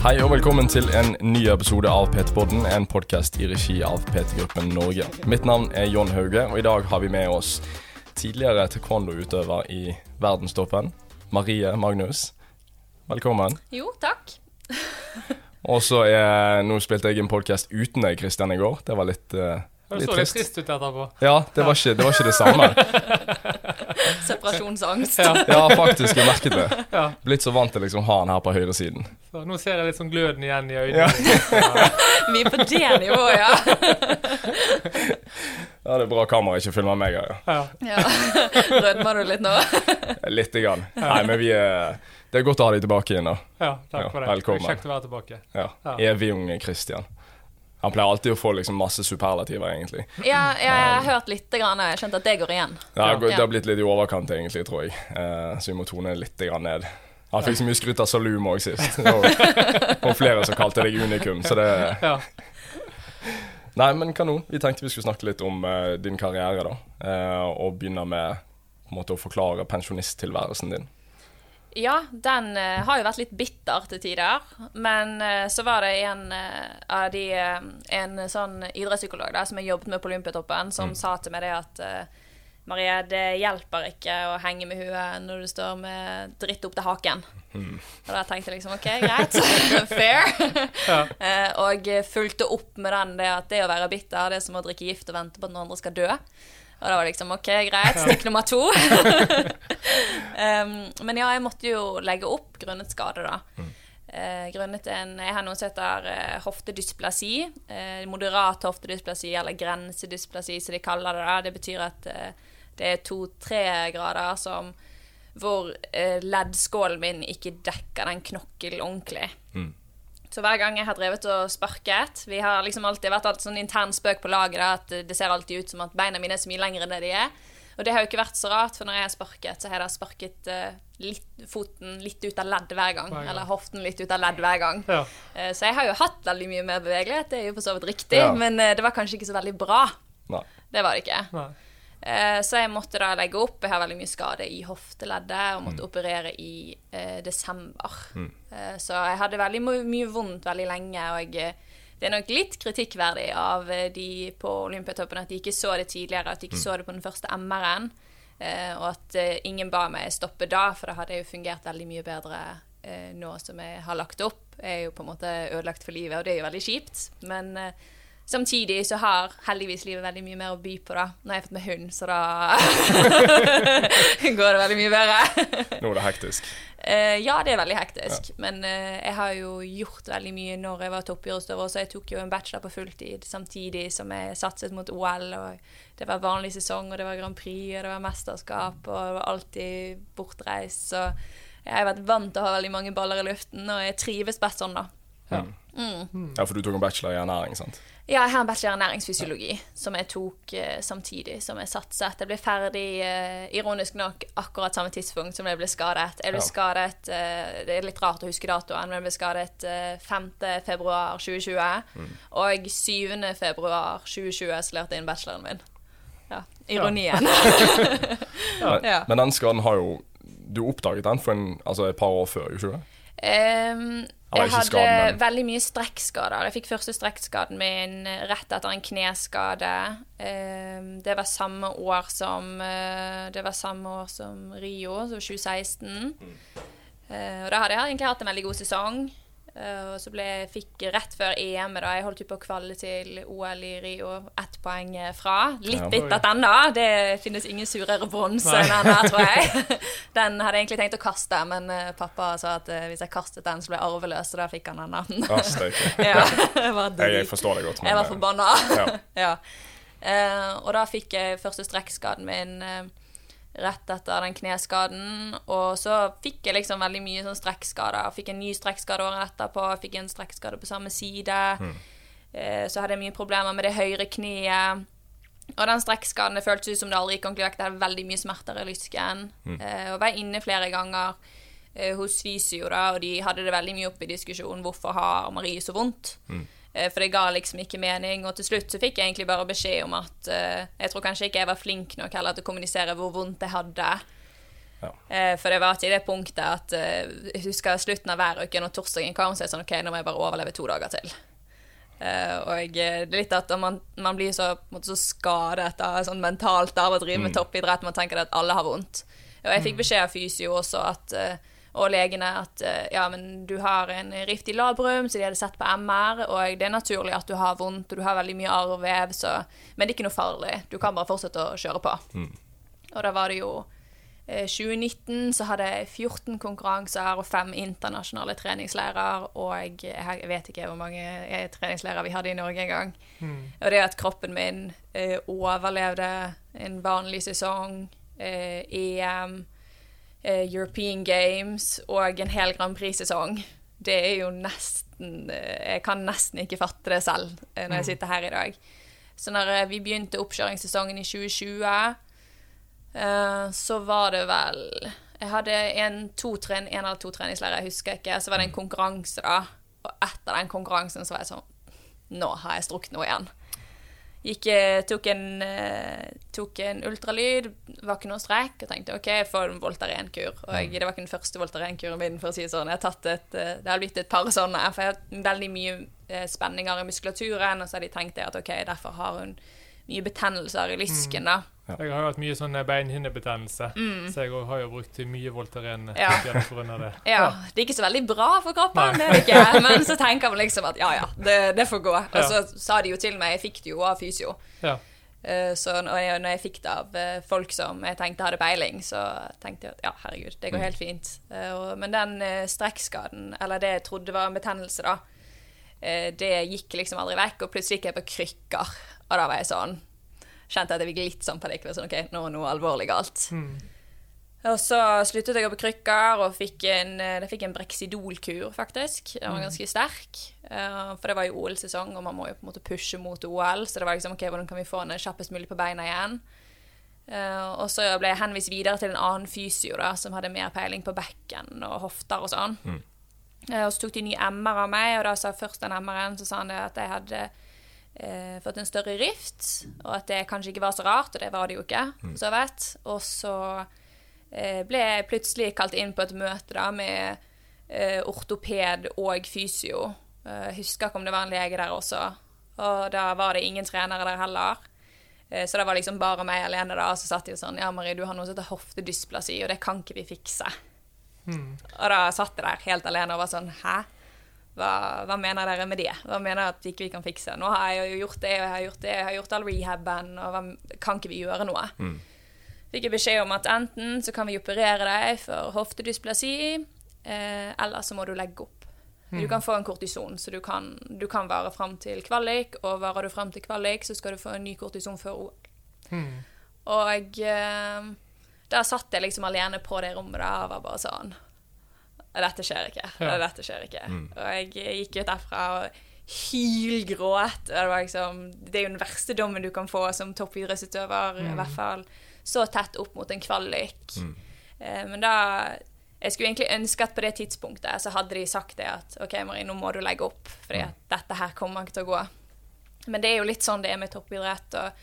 Hei og velkommen til en ny episode av PT-podden, en podkast i regi av PT-gruppen Norge. Mitt navn er John Hauge, og i dag har vi med oss tidligere taekwondo-utøver i verdenstoppen, Marie Magnus. Velkommen. Jo, takk. Og så er Nå spilte jeg en podkast uten deg, Kristian, i går. Det var litt, uh, Det så litt trist. ut etterpå. Ja, det var, ikke, det var ikke det samme. Separasjonsangst. Ja, Ja, faktisk. Jeg merket det. ja. Blitt så vant til liksom ha han her på høyresiden. Så nå ser jeg litt sånn gløden igjen i øynene. Ja. Vi er på det nivået, ja. Ja, det er bra kamera ikke filmer meg. Ja. Ja. ja. Rødmer du litt nå? Lite grann. Nei, men vi er Det er godt å ha deg tilbake igjen, da. ja, takk Ja, for det. velkommen. Kjekt å være tilbake. Ja. Ja. Evig unge Christian. Han pleier alltid å få liksom masse superlativer, egentlig. Ja, jeg har hørt litt, grann, jeg har skjønt at det går igjen. Det har, Ja. det har blitt litt i overkant, egentlig, tror jeg. Eh, så vi må tone litt grann ned. Han fikk så mye skryt av Salum òg sist. Og, og flere som kalte deg unikum, så det Ja. Nei, men kanon. Vi tenkte vi skulle snakke litt om uh, din karriere, da. Uh, og begynne med på en måte å forklare pensjonisttilværelsen din. Ja, den uh, har jo vært litt bitter til tider. Men uh, så var det en uh, av de En sånn idrettspsykolog der, som jeg jobbet med på Olympiatoppen, som sa til meg det at Marie, det hjelper ikke å henge med huet når du står med dritt opp til haken. Og da tenkte jeg liksom OK, greit. Fair. Ja. Og fulgte opp med den det at det å være bitter, det er som å drikke gift og vente på at noen andre skal dø. Og da var det liksom OK, greit. Stikk nummer to. um, men ja, jeg måtte jo legge opp grunnet skade, da. Uh, grunnet en Jeg har noe som heter uh, hoftedysplasi. Uh, moderat hoftedysplasi, eller grensedysplasi, som de kaller det. da. Det betyr at det er to-tre grader som hvor leddskålen min ikke dekker den knokkelen ordentlig. Så hver gang jeg har drevet og sparket Vi har liksom alltid vært alt sånn intern spøk på laget da, at det ser alltid ut som at beina mine er så mye lengre enn det de er. Og det har jo ikke vært så rart, for når jeg har sparket, så har jeg da sparket uh, litt, foten litt ut av ledd hver gang. Hver gang. Eller hoften litt ut av ledd hver gang. Ja. Uh, så jeg har jo hatt veldig mye mer bevegelighet, det er jo for så vidt riktig, Ja. men uh, det var kanskje ikke så veldig bra. Nei. Det var det ikke. Nei. Eh, Så jeg måtte da legge opp. Jeg har veldig mye skade i hofteleddet og måtte operere i eh, desember. Eh, så jeg hadde veldig mye vondt veldig lenge. Og jeg, det er nok litt kritikkverdig av eh, de på Olympiatoppen at de ikke så det tidligere, at de ikke så det på den første MR-en. Eh, og at eh, ingen ba meg stoppe da, for da hadde jeg jo fungert veldig mye bedre eh, nå som jeg har lagt opp. Jeg er jo på en måte ødelagt for livet, og det er jo veldig kjipt. Men eh, Samtidig så har heldigvis livet veldig mye mer å by på, da. Nå har jeg fått meg hund, så da går det veldig mye bedre. Nå er det hektisk. Uh, ja, det er veldig hektisk. Men uh, jeg har jo gjort veldig mye når jeg var toppidrettsutøver, så jeg tok jo en bachelor på fulltid samtidig som jeg satset mot OL. Og det var vanlig sesong, og det var Grand Prix, og det var mesterskap, og det var alltid bortreist. Så jeg har vært vant til å ha veldig mange baller i luften, og jeg trives best sånn, da. Ja. Ja, for du tok en bachelor i ernæring, sant? Ja, jeg har en bachelor i næringsfysiologi som jeg tok uh, samtidig som jeg satset. Jeg ble ferdig, uh, ironisk nok, akkurat samme tidspunkt som jeg ble skadet. Jeg ble Ja. skadet uh, Det er litt rart å huske datoen, men jeg ble skadet uh, 5. februar 2020. Og 7. februar 2020 så lærte jeg inn bacheloren min. Ja, ironien. Men, Ja. men den skaden har jo Du oppdaget den for en, altså et par år før, ikke? Ehm, Eller jeg hadde veldig mye strekkskader. Jeg fikk første strekkskaden min rett etter en kneskade. Ehm, det var samme år som eh, Det var samme år som Rio, så 2016. Eh, og da hadde jeg egentlig hatt en veldig god sesong. Eh, og så ble jeg fikk rett før EM da jeg holdt jo på å kvalle til OL i Rio ett poeng fra. Litt Ja. den ennå. Det finnes ingen surere bronse enn den her, tror jeg. Den hadde jeg egentlig tenkt å kaste, men eh, pappa sa at uh, hvis jeg kastet den, så ble jeg arveløs, så da fikk han den. Ja, steike. ja, jeg Jeg, forstår det godt. jeg var eh, forbanna. Ja. ja. Uh, og da fikk jeg første strekkskaden min eh, rett etter den kneskaden. Og så fikk jeg liksom veldig mye sånn strekkskader. Fikk en ny strekkskade året etterpå, fikk en strekkskade på samme side. Mm. så hadde jeg mye problemer med det høyre kneet. Og den strekkskaden det føltes ut som det aldri gikk ordentlig vekk. Det hadde veldig mye smerter i lysken. Mm. og var inne flere ganger eh, hos fysio, da, og de hadde det veldig mye oppe i diskusjonen hvorfor har Marie så vondt. Eh, For det ga liksom ikke mening. Og til slutt så fikk jeg egentlig bare beskjed om at eh, Jeg tror kanskje ikke jeg var flink nok heller til å kommunisere hvor vondt jeg hadde. Ja. Eh, for det var til det punktet at eh, jeg husker slutten av hver uke, når torsdagen kom, så er det sånn OK, nå må jeg bare overleve to dager til. Eh, og eh, det er litt at man, man blir så, måte, så skadet da, sånn mentalt av å drive med toppidrett. Man tenker at alle har vondt. Og jeg fikk beskjed av fysio også at, eh, og legene at eh, ja, men du har en rift i labrum, så de hadde sett på MR, og det er naturlig at du har vondt, og du har veldig mye arrvev, så Men det er ikke noe farlig. Du kan bare fortsette å kjøre på. Og da var det jo eh, 2019 så hadde jeg 14 konkurranser og fem internasjonale treningsleirer, og jeg, vet ikke hvor mange eh, treningsleirer vi hadde i Norge engang. Og det at kroppen min eh, overlevde en vanlig sesong, eh, EM, eh, European Games og en hel Grand Prix-sesong, det er jo nesten eh, Jeg kan nesten ikke fatte det selv eh, når jeg sitter her i dag. Så når eh, vi begynte oppkjøringssesongen i 2020 Eh, så var det vel Jeg hadde en, to en eller to treningsleirer, jeg husker ikke. Så var det en konkurranse, da. Og etter den konkurransen så var jeg sånn Nå har jeg strukket noe igjen. Gikk, eh, tok, en, eh, tok en ultralyd, var ikke noe strekk, og tenkte OK, jeg får en Voltaren-kur. Og jeg, det var ikke den første Voltaren-kuren min, for å si det sånn. Jeg har tatt et, eh, det har blitt et par sånne, for jeg har hatt veldig mye spenninger i muskulaturen, og så har de tenkt det at OK, derfor har hun mye betennelser i lysken, da. Jeg har jo hatt mye sånn beinhinnebetennelse, så jeg har jo brukt mye Voltaren Mm. Ja. ja. grunn av det. Ja, det er ikke så veldig bra for kroppen, det er det ikke. Men så tenker man liksom at ja, ja, det, det får gå. Og så sa de jo til meg, jeg fikk det jo av fysio. Ja. Eh, Så når jeg, når jeg fikk det av eh, folk som jeg tenkte hadde peiling, så tenkte jeg at ja, herregud, det går helt fint. Eh, Men den eh, strekkskaden, eller det jeg trodde var en betennelse, da, eh, det gikk liksom aldri vekk. Og plutselig gikk jeg på krykker, og da var jeg sånn Kjente at jeg fikk litt sånn panikk. Sånn, ok, nå er noe alvorlig galt. Og så sluttet jeg å gå på krykker og fikk en, eh, jeg fikk en Brexidol-kur, faktisk. Den var ganske sterk. eh, for det var jo OL-sesong, og man må jo på en måte pushe mot OL. Så det var liksom, ok, hvordan kan vi få henne kjappest mulig på beina igjen? Uh, og så ble jeg henvist videre til en annen fysio da, som hadde mer peiling på bekken og hofter og sånn. Eh, og så tok de ny MR av meg, og da sa først den MR-en så sa han at jeg hadde eh, fått en større rift, og at det kanskje ikke var så rart, og det var det jo ikke, så vet. Og så eh, ble jeg plutselig kalt inn på et møte da med eh, ortoped og fysio. Eh, Jeg husker ikke om det var en lege der også, og da var det ingen trenere der heller. Eh, Så det var liksom bare meg alene da, og så satt de og sånn Ja, Marie, du har noe som heter hoftedysplasi, og det kan ikke vi fikse. Og da satt jeg der helt alene og var sånn Hæ? Hva, hva mener dere med det? Hva mener dere at ikke vi kan fikse? Nå har jeg jo gjort det, og jeg har gjort det, jeg har gjort all rehaben, og hva, kan ikke vi gjøre noe? Fikk jeg beskjed om at enten så kan vi operere deg for hoftedysplasi, eh, eller så må du legge opp. Du kan få en kortison, så du kan, du kan vare fram til kvalik, og varer du fram til kvalik, så skal du få en ny kortison før OL. Og eh, da satt jeg liksom alene på det rommet da, og var bare sånn Dette skjer ikke. Ja. Dette skjer ikke. Og jeg gikk ut derfra og hylgråt. og Det, var liksom, det er jo den verste dommen du kan få som toppidrettsutøver, i hvert fall så tett opp mot en kvalik. Eh, men da Jeg skulle egentlig ønske at på det tidspunktet så hadde de sagt det at OK, Marie, nå må du legge opp, fordi at dette her kommer ikke til å gå. Men det er jo litt sånn det er med toppidrett. Og,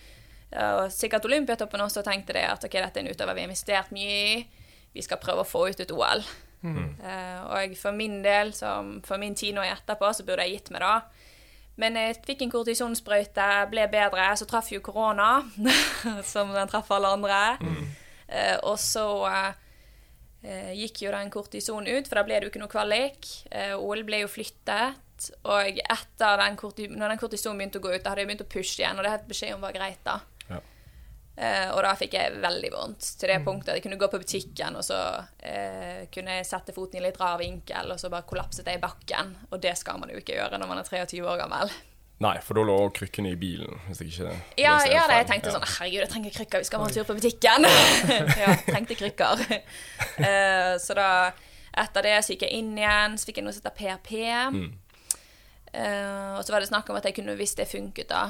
og sikkert Olympiatoppen også tenkte det at ok, dette er en utøver vi har investert mye i. Vi skal prøve å få ut et OL. Eh, og for min del, som for min tid nå etterpå, så burde jeg gitt meg da. Men jeg fikk en kortisonsprøyte, ble bedre. Så traff jo korona, som den traff alle andre. Eh, og så eh, gikk jo den kortisonen ut, for da ble det jo ikke noe kvalik. Eh, OL ble jo flyttet. Og etter den korti når den kortisonen begynte å gå ut, da hadde jeg begynt å pushe igjen, og det hadde beskjed om var greit, da. Eh, og da fikk jeg veldig vondt. Til det punktet at jeg kunne gå på butikken, og så eh, kunne jeg sette foten i litt rar vinkel, og så bare kollapset jeg i bakken. Og det skal man jo ikke gjøre når man er 23 år gammel. Nei, for da lå krykkene i bilen, hvis jeg ikke Ja, ja det, jeg tenkte Ja. sånn Herregud, jeg trenger krykker, vi skal bare en tur på butikken. ja, trengte krykker. Eh, så da, etter det så gikk jeg inn igjen, så fikk jeg noe som heter PRP. Eh, og så var det snakk om at jeg kunne, hvis det funket, da,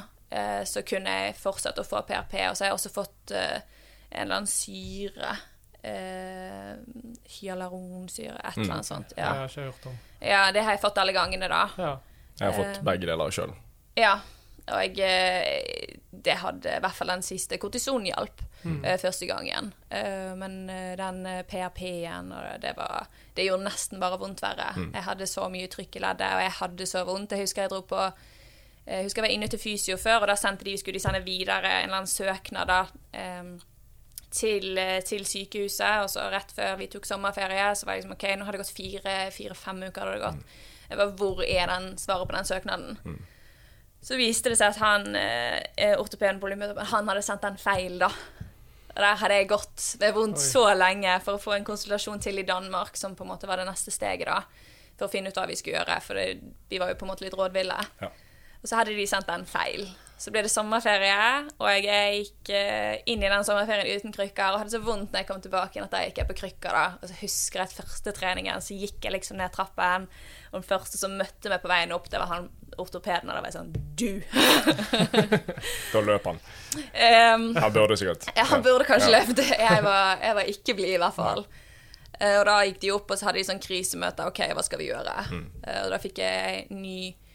så kunne jeg fortsette å få PRP. Og så har jeg også fått eh, en eller annen syre. Eh, hyaluronsyre, et eller annet sånt. Det Jeg har ikke hørt om. ja, det har jeg fått alle gangene, da. Ja. Jeg har fått Eh. begge deler sjøl. Ja. Og jeg, det hadde i hvert fall den siste kortison hjalp eh, første gangen. Eh, men eh, den eh, PRP-en, og det var Det gjorde nesten bare vondt verre. Jeg hadde så mye trykk i leddet, og jeg hadde så vondt. Jeg husker jeg dro på jeg husker jeg var inne til fysio før, og da sendte de, skulle de sende videre en eller annen søknad da, til, eh, til sykehuset. Og så rett før vi tok sommerferie, så var jeg liksom OK, nå har det gått fire- fire-fem uker. hadde det gått. Jeg var, Hvor er den svaret på den søknaden? Så viste det seg at han eh, ortopeden han hadde sendt den feil, da. Og der hadde jeg gått ved vondt Oi. så lenge for å få en konsultasjon til i Danmark, som på en måte var det neste steget, da. For å finne ut hva vi skulle gjøre, for det, vi var jo på en måte litt rådville. Ja. Og så hadde de sendt den feil. Så ble det sommerferie, og jeg gikk eh, inn i den sommerferien uten krykker. Og hadde så vondt når jeg kom tilbake igjen at da gikk jeg på krykker. da. Og så husker jeg at første treningen, så gikk jeg liksom ned trappen. Og den første som møtte meg på veien opp, det var han ortopeden. Og da var jeg sånn Du! Da løp han. Um, Han burde sikkert. ja, han burde kanskje Ja. løpt. Jeg var, jeg var ikke blid, i hvert fall. Eh, og da gikk de opp, og så hadde de sånn krisemøte. OK, hva skal vi gjøre? Mm. og da fikk jeg ny eh,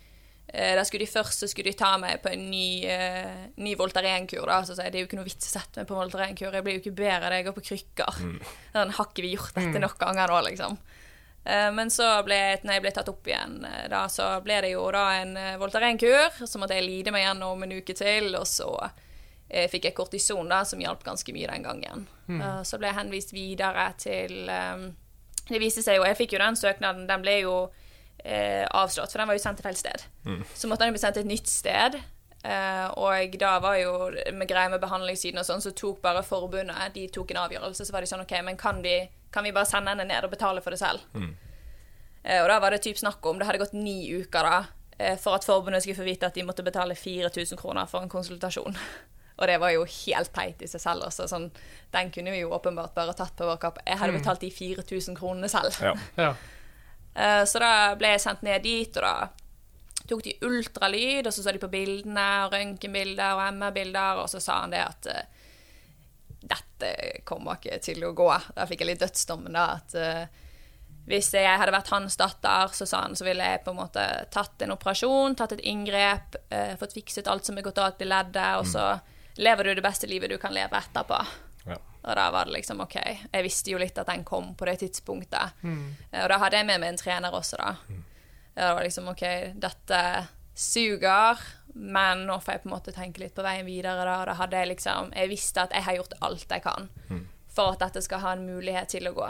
Da skulle de først så skulle de ta meg på en ny, uh, ny Voltaren-kur. da, Så sa jeg det er jo ikke noe vits å sette meg på Voltaren-kur. Jeg blir jo ikke bedre av det jeg går på krykker. Sånn, har ikke vi gjort dette nok ganger nå, liksom? Uh, men så ble, når jeg ble tatt opp igjen, eh, da, så ble det jo da en uh, Voltaren-kur. Så måtte jeg lide meg gjennom en uke til, og så uh, fikk jeg kortison, da, som hjalp ganske mye den gangen. Eh, så ble jeg henvist videre til um, Det viste seg jo Jeg fikk jo den søknaden, den ble jo eh, avslått, for den var jo sendt til feil sted. Så måtte den jo bli sendt til et nytt sted. eh, og da var jo med greia med behandlingssiden og sånn, så tok bare forbundet De tok en avgjørelse. Så var de sånn OK, men kan vi, kan vi bare sende henne ned og betale for det selv? Eh, og da var det typ snakk om Det hadde gått ni uker da eh, for at forbundet skulle få vite at de måtte betale 4000 kroner for en konsultasjon. Og det var jo helt teit i seg selv. Også. Sånn, den kunne vi jo åpenbart bare tatt på vår kapp. Jeg hadde betalt de 4000 kronene selv. Ja. Ja. Eh, Så da ble jeg sendt ned dit, og da tok de ultralyd, og så så de på bildene, og røntgenbilder og MR-bilder, og så sa han det at eh, dette kommer ikke til å gå. Da fikk jeg litt dødsdommen, da, at eh, hvis jeg hadde vært hans datter, så sa han, så ville jeg på en måte tatt en operasjon, tatt et inngrep, fått fikset alt som er gått galt i leddet, og så lever du det beste livet du kan leve etterpå. Og da var det liksom OK. Jeg visste jo litt at den kom på det tidspunktet. Mm. Og da hadde jeg med meg en trener også, da. Ja, det var liksom OK, dette suger, men nå får jeg på en måte tenke litt på veien videre, da. Da hadde jeg liksom Jeg visste at jeg har gjort alt jeg kan for at dette skal ha en mulighet til å gå.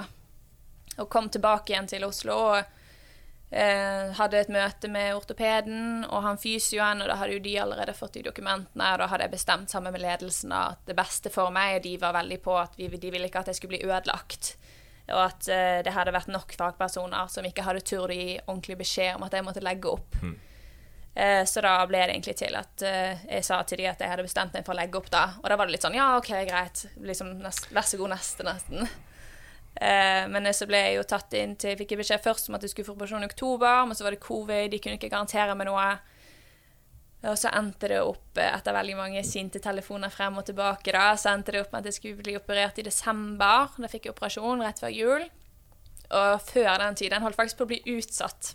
Og kom tilbake igjen til Oslo og eh, hadde et møte med ortopeden og han fysioen, og da hadde jo de allerede fått de dokumentene, og da hadde jeg bestemt sammen med ledelsen at det beste for meg, og de var veldig på at vi, de ville ikke at jeg skulle bli ødelagt. Og at eh, det hadde vært nok fagpersoner som ikke hadde turt å gi ordentlig beskjed om at jeg måtte legge opp. Eh, så da ble det egentlig til at eh, jeg sa til de at jeg hadde bestemt meg for å legge opp, da. Og da var det litt sånn ja, OK, greit. Liksom, nest, vær så god, neste, nesten. Eh, men så ble jeg jo tatt inn til Fikk jeg beskjed først om at jeg skulle få operasjon i oktober, men så var det covid, de kunne ikke garantere meg noe. Og så endte det opp, eh, etter veldig mange sinte telefoner frem og tilbake, da, så endte det opp med at jeg skulle bli operert i desember. Da fikk jeg operasjon rett før jul. Og før den tid, den holdt faktisk på å bli utsatt.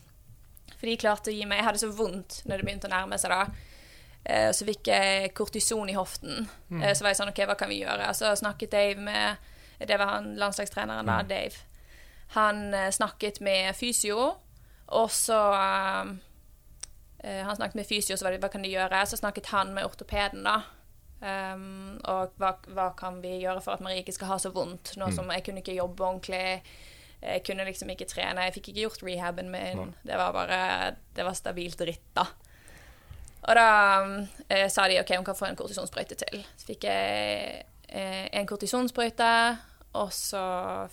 For de klarte å gi meg Jeg hadde så vondt når det begynte å nærme seg, da. Eh, så fikk jeg kortison i hoften. Eh, så var jeg sånn OK, hva kan vi gjøre? Så snakket Dave med Det var han landslagstreneren da, Dave. Han eh, snakket med fysio, og så eh, Han snakket med fysio, så var det hva kan de gjøre? Så snakket han med ortopeden, da. Um, og hva, hva kan vi gjøre for at Marie ikke skal ha så vondt? Nå som jeg kunne ikke jobbe ordentlig. Jeg kunne liksom ikke trene. Jeg fikk ikke gjort rehaben min. Det var bare Det var stabilt dritt, da. Og da eh, sa de OK, hun kan få en kortisonsprøyte til. Så fikk jeg eh, en kortisonsprøyte, og så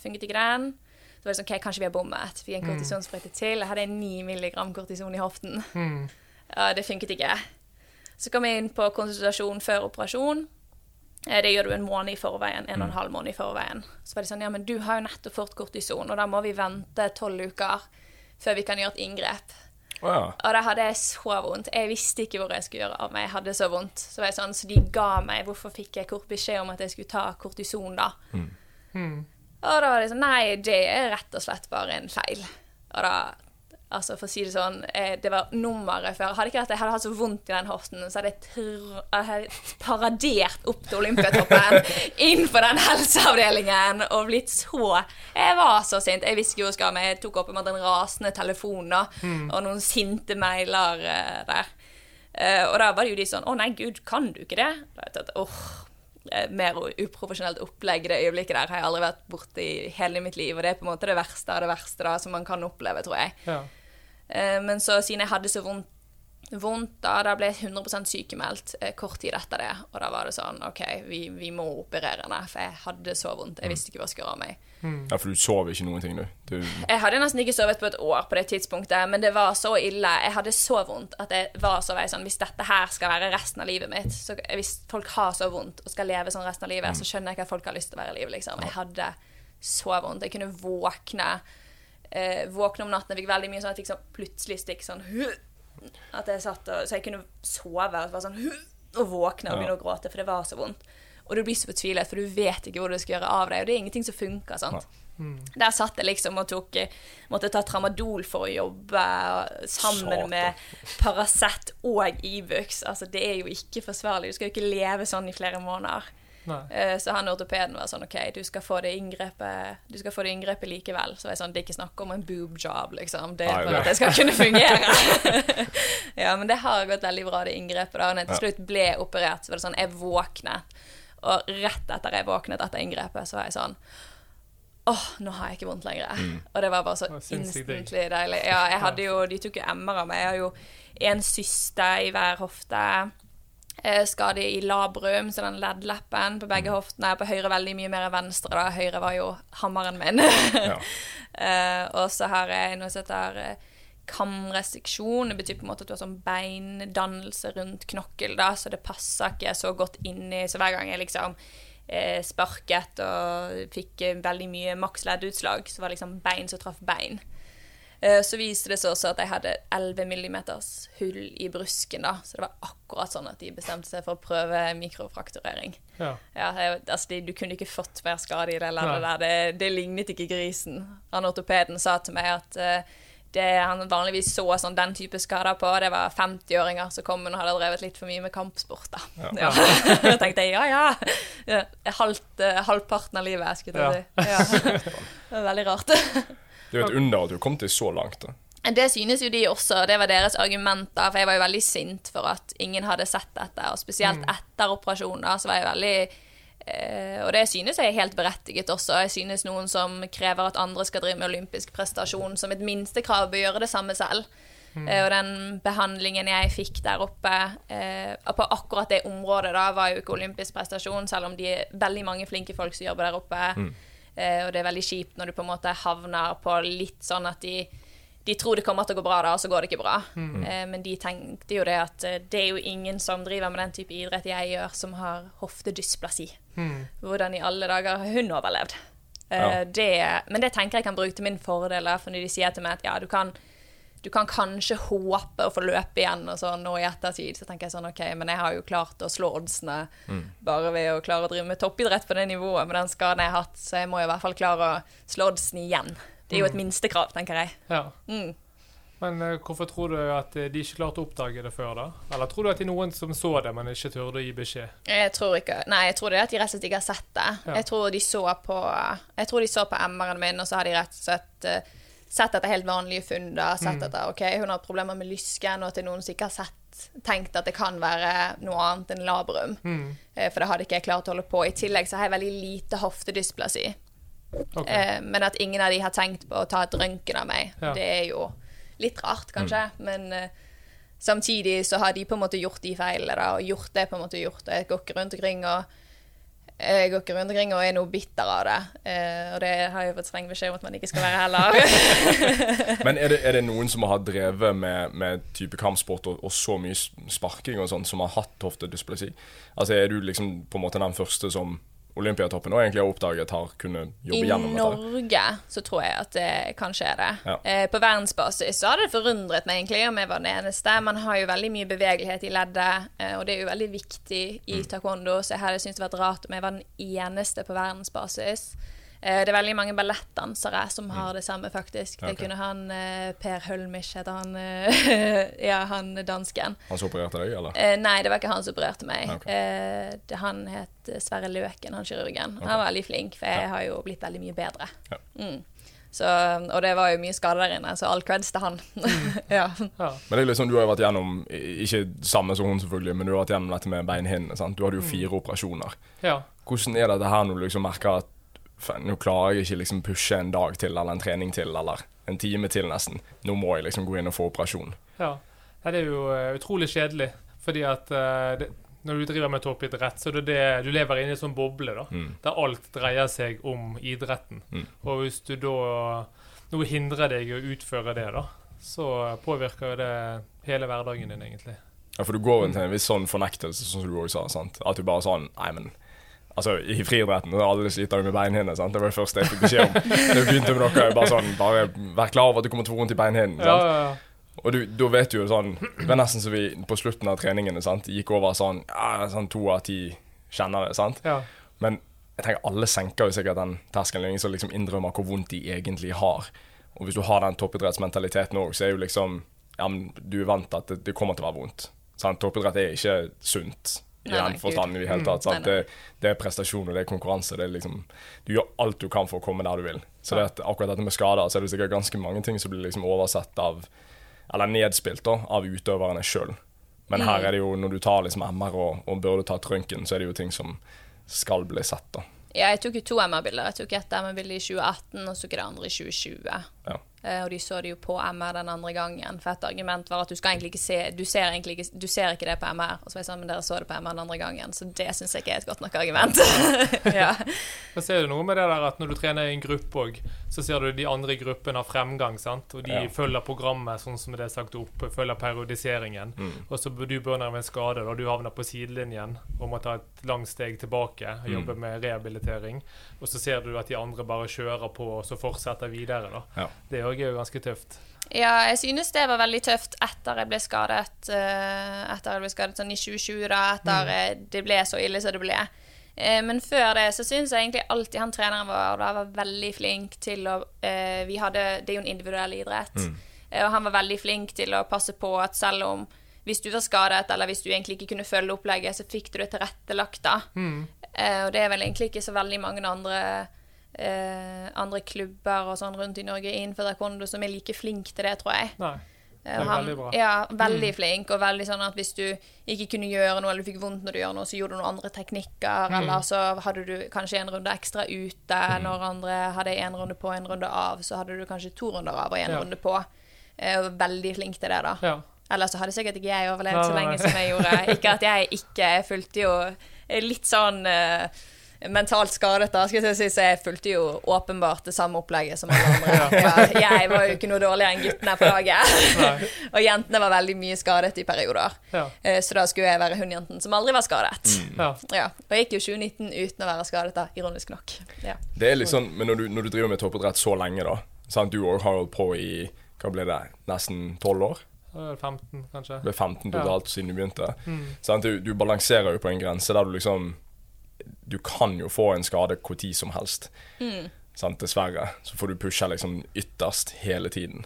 funket ikke den. Så var det sånn, ok, kanskje vi har bommet. Fikk en kortisonsprøyte til. Jeg hadde 9 milligram kortison i hoften. Mm. Uh, det funket ikke. Så kom jeg inn på konsultasjon før operasjon. Eh, Det gjør du en måned i forveien, en og en halv måned i forveien. Så var de sånn, ja, men du har jo nettopp fått kortison, og da må vi vente tolv uker før vi kan gjøre et inngrep. Oh, ja. Og da hadde jeg så vondt. Jeg visste ikke hvor jeg skulle gjøre av meg. Jeg hadde så vondt. Så var jeg sånn, så de ga meg Hvorfor fikk jeg kort beskjed om at jeg skulle ta kortison, da? Mm. Og da var det sånn Nei, det er rett og slett bare en feil. Og da, Altså, for å si det sånn, eh, det var nummeret før. Hadde ikke vært jeg hadde hatt så vondt i den hoften, så hadde jeg, hadde paradert opp til Olympiatoppen, inn på den helseavdelingen, og blitt så Jeg var så sint. Jeg visste ikke hvor jeg jeg tok opp med en rasende telefon da, og noen sinte mailer eh, der. Uh, og da var det jo de sånn Å nei, gud, kan du ikke det? Da jeg, åh, eh, mer uprofesjonelt opplegg i det øyeblikket der har jeg aldri vært borti i hele mitt liv. Og det er på en måte det verste av det verste da, som man kan oppleve, tror jeg. Ja. Eh, men så siden jeg hadde så vondt, vondt da, da ble jeg 100 sykemeldt eh, kort tid etter det. Og da var det sånn OK, vi, vi må operere henne, for jeg hadde så vondt. Jeg visste ikke hva jeg skulle gjøre av meg. Ja, for du sover ikke noen ting, du. du Jeg hadde nesten ikke sovet på et år på det tidspunktet, men det var så ille. Jeg hadde så vondt at jeg var så vei sånn Hvis dette her skal være resten av livet mitt, så hvis folk har så vondt og skal leve sånn resten av livet, så skjønner jeg ikke at folk har lyst til å være i livet, liksom. Jeg hadde så vondt. Jeg kunne våkne eh, Våkne om natten. Jeg fikk veldig mye sånn at jeg fikk sånn plutselig stikk sånn At jeg satt og Så jeg kunne sove og bare sånn og våkne og begynne å gråte, for det var så vondt. Og du blir så fortvilet, for du vet ikke hvor du skal gjøre av deg. Og det er ingenting som funker. sant? Der satt jeg liksom og tok Måtte ta tramadol for å jobbe sammen Satan. med Paracet og Ibux. Altså, det er jo ikke forsvarlig. Du skal jo ikke leve sånn i flere måneder. Nei. Eh, Så han ortopeden var sånn OK, du skal få det inngrepet Du skal få det inngrepet likevel. Så var jeg sånn, det er ikke snakk om en boob job, liksom. Det er for at det skal kunne fungere. ja, men det har gått veldig bra, det inngrepet. da når jeg til slutt ble operert, så var det sånn Jeg våknet, og rett etter jeg våknet etter inngrepet, så var jeg sånn Åh, nå har jeg ikke vondt lenger. Og det var bare så instantly deilig. Ja, jeg hadde jo, De tok jo MR av meg. Jeg har jo en syste i hver hofte. Eh, skade i labrum, så den leddleppen på begge hoftene. På høyre veldig mye mer enn venstre. da Høyre var jo hammeren min. Ja. uh, og så har jeg noe som heter kamrestriksjon. Det betyr på en måte at du har sånn beindannelse rundt knokkel, da, så det passer ikke så godt inni. Så hver gang jeg liksom eh, sparket og fikk eh, veldig mye maksleddutslag, så var det liksom bein som traff bein. Eh, Så viste det seg også at jeg hadde 11 millimeters hull i brusken. da, Så det var akkurat sånn at de bestemte seg for å prøve mikrofrakturering. Ja. Ja, altså, de, Du kunne ikke fått mer skade i det leddet Nei. der. Det, det lignet ikke grisen. Han ortopeden sa til meg at eh, det han vanligvis så sånn, den type skader på, det var 50-åringer som kom og hadde drevet litt for mye med kampsport. da. Ja. Da tenkte jeg ja, ja. ja halvt, eh, halvparten av livet, skulle jeg ja. si. Ja. Det var veldig rart. Det er jo et under at du kom til så langt. da. Det synes jo de også, det var deres argumenter, for jeg var jo veldig sint for at ingen hadde sett dette, og spesielt etter operasjonen da, så var jeg veldig Og det synes jeg er helt berettiget også. Jeg synes noen som krever at andre skal drive med olympisk prestasjon, som et minstekrav bør gjøre det samme selv. Eh, og den behandlingen jeg fikk der oppe eh, på akkurat det området, da, var jo ikke olympisk prestasjon, selv om de er veldig mange flinke folk som jobber der oppe. Eh, og det er veldig kjipt når du på en måte havner på litt sånn at de de tror det kommer til å gå bra, da, og så går det ikke bra. Mm. men de tenkte jo det at eh, det er jo ingen som driver med den type idrett jeg gjør, som har hoftedysplasi. Hvordan i alle dager har hun overlevd? Eh, Ja. det, men det tenker jeg kan bruke til min fordel, for når de sier til meg at ja, du kan, du kan kanskje håpe å få løpe igjen og sånn nå i ettertid, så tenker jeg sånn OK, men jeg har jo klart å slå oddsene bare ved å klare å drive med toppidrett på det nivået med den skaden jeg har hatt, så jeg må jo i hvert fall klare å slå oddsen igjen. Det er jo et minstekrav, tenker jeg. ja. Mm. Men uh, hvorfor tror du at eh, de ikke klarte å oppdage det før, da? Eller tror du at det er noen som så det, men ikke turde å gi beskjed? Jeg tror ikke Nei, jeg tror det er at de rett og slett ikke har sett det. Ja. Jeg tror de så på Jeg tror de så på MR-en min, og så har de rett og slett uh, sett etter helt vanlige funn. da, Sett etter OK, hun har problemer med lysken, og at det er noen som ikke har sett tenkt at det kan være noe annet enn labrum. Eh, For det hadde ikke jeg klart å holde på. I tillegg så har jeg veldig lite hoftedysplasi. Ok. Eh, men at ingen av de har tenkt på å ta et røntgen av meg, Ja. det er jo litt rart, kanskje. Men eh, samtidig så har de på en måte gjort de feilene, da, og gjort det på en måte gjort. Og jeg går ikke rundt omkring og jeg går ikke rundt omkring og er noe bitter av det. Eh, og det har jeg jo fått streng beskjed om at man ikke skal være heller. Men er det, er det noen som har drevet med, med type kampsport og, og så mye sparking og sånn, som har hatt hoftedysplasi? Altså Er du liksom på en måte den første som Olympiatoppen og egentlig har oppdaget har kunnet I jobbe gjennom dette? I Norge så tror jeg at det kanskje er det. Ja. Eh, på verdensbasis så har det forundret meg egentlig om jeg var den eneste. Man har jo veldig mye bevegelighet i leddet, eh, og det er jo veldig viktig i Mm. taekwondo, så jeg hadde syntes det vært rart om jeg var den eneste på verdensbasis. Eh, Det er veldig mange ballettdansere som har Mm. det samme, faktisk. Det kunne han eh, Per Hølmisch, heter han. eh, ja, han dansken. Han som opererte deg, eller? Eh, nei, det var ikke han som opererte meg. Ok. Eh, han het Sverre Løken, han kirurgen. Han var veldig flink, for jeg Ja. har jo blitt veldig mye bedre. Ja. Mm. Så, og det var jo mye skade der inne, så all creds til han. ja. Ja. Men det er liksom, du har jo vært gjennom, ikke samme som hun selvfølgelig, men du har vært gjennom dette med beinhinnene. Du hadde jo fire operasjoner. ja. Hvordan er dette her når du liksom merker at "Faen, nå klarer jeg ikke liksom pushe en dag til, eller en trening til, eller en time til nesten. Nå må jeg liksom gå inn og få operasjon. Ja. Det er jo eh, utrolig kjedelig. Fordi at eh, det, når du driver med toppidrett, så er det du lever inne i en sånn boble, da. Mm. Der alt dreier seg om idretten. Mm. Og hvis du da noe hindrer deg i å utføre det, da, så påvirker jo det hele hverdagen din, egentlig. Ja, For du går inn til en viss sånn fornektelse, sånn som du også sa. sant? At du bare sånn Nei, men Altså, I friidretten alle sliter med beinhinnene. Det var det første jeg fikk beskjed om. Det jeg begynte med noe, bare sånn, bare Vær klar over at du kommer til å få vondt i beinhinnen. Ja, ja, ja. Og du, da vet du jo sånn Det var nesten så vi på slutten av treningene sant, gikk over sånn ja, sånn to av ti kjenner det. sant? Men jeg tenker alle senker jo sikkert den terskelen. Ingen som liksom innrømmer hvor vondt de egentlig har. Og hvis du har den toppidrettsmentaliteten òg, så er jo liksom Ja, men du er vant til at det, det kommer til å være vondt. Sant? Toppidrett er ikke sunt i Nei, den forstand i det hele tatt. Mm, Sant? nei, nei. Det, det er prestasjon, og det er konkurranse. Det er liksom Du gjør alt du kan for å komme der du vil. Så det at akkurat dette med skader, så er det sikkert ganske mange ting som blir liksom oversett av Eller nedspilt da, av utøverne sjøl. Men Mm. her er det jo, når du tar liksom MR og, og burde tatt røntgen, så er det jo ting som skal bli sett, da. Ja, jeg tok jo to MR-bilder. Jeg tok et MR-bilde i 2018, og så tok jeg det andre i 2020. Ja. Eh, og de så det jo på MR den andre gangen. For et argument var at du skal egentlig ikke se Du ser egentlig ikke, du ser ikke det på MR. Og så var jeg sånn, men dere så det på MR den andre gangen. Så det syns jeg ikke er et godt nok argument. ja. Da ser du noe med det der at når du trener i en gruppe òg, så ser du de andre i gruppen har fremgang, sant. Og de Ja. følger programmet sånn som det er sagt opp, følger periodiseringen. Mm. Og så du begynner med en skade, og du havner på sidelinjen og må ta et langt steg tilbake og jobbe Mm. med rehabilitering. Og så ser du at de andre bare kjører på og så fortsetter videre, da. Ja. Det òg er jo ganske tøft. Ja, jeg synes det var veldig tøft etter jeg ble skadet. eh, etter jeg ble skadet sånn i 2020, da. Etter mm. det ble så ille som det ble. Eh, men før det så syns jeg egentlig alltid han treneren vår da var veldig flink til å eh, Vi hadde Det er jo en individuell idrett. Eh, og han var veldig flink til å passe på at selv om hvis du var skadet, eller hvis du egentlig ikke kunne følge opplegget, så fikk du det tilrettelagt, da. Eh, og det er vel egentlig ikke så veldig mange andre eh, andre klubber og sånn rundt i Norge innenfor taekwondo som er like flink til det, tror jeg. Nei. Eh, Det er han- veldig bra. Ja, veldig flink, og veldig sånn at hvis du ikke kunne gjøre noe, eller du fikk vondt når du gjør noe, så gjorde du noen andre teknikker, eller så hadde du kanskje en runde ekstra ute når andre hadde en runde på, en runde av, så hadde du kanskje to runder av og en Ja. runde på. Eh, veldig flink til det, da. Ja. Ellers så hadde sikkert ikke jeg overlevd Nei, så nei, lenge nei. som jeg gjorde. Ikke at jeg ikke Jeg fulgte jo litt sånn eh, mentalt skadet, da, skal jeg si, så jeg fulgte jo åpenbart det samme opplegget som alle andre. Ja, jeg var jo ikke noe dårligere enn guttene på laget. Og jentene var veldig mye skadet i perioder. Ja. Eh, Så da skulle jeg være hun jenten som aldri var skadet. ja. Ja, Og jeg gikk jo 2019 uten å være skadet, da, ironisk nok. Ja. Det er litt sånn, Men når du, når du driver med toppidrett så lenge, da sant? Du òg har holdt på i hva ble det, nesten 12 år? Da er det 15, kanskje. Det ble 15 Ja. totalt siden du begynte. Mm. Sant? Du, du balanserer jo på en grense der du liksom Du kan jo få en skade hvor tid som helst. Mm. Sant? Dessverre. Så får du pushe liksom ytterst hele tiden.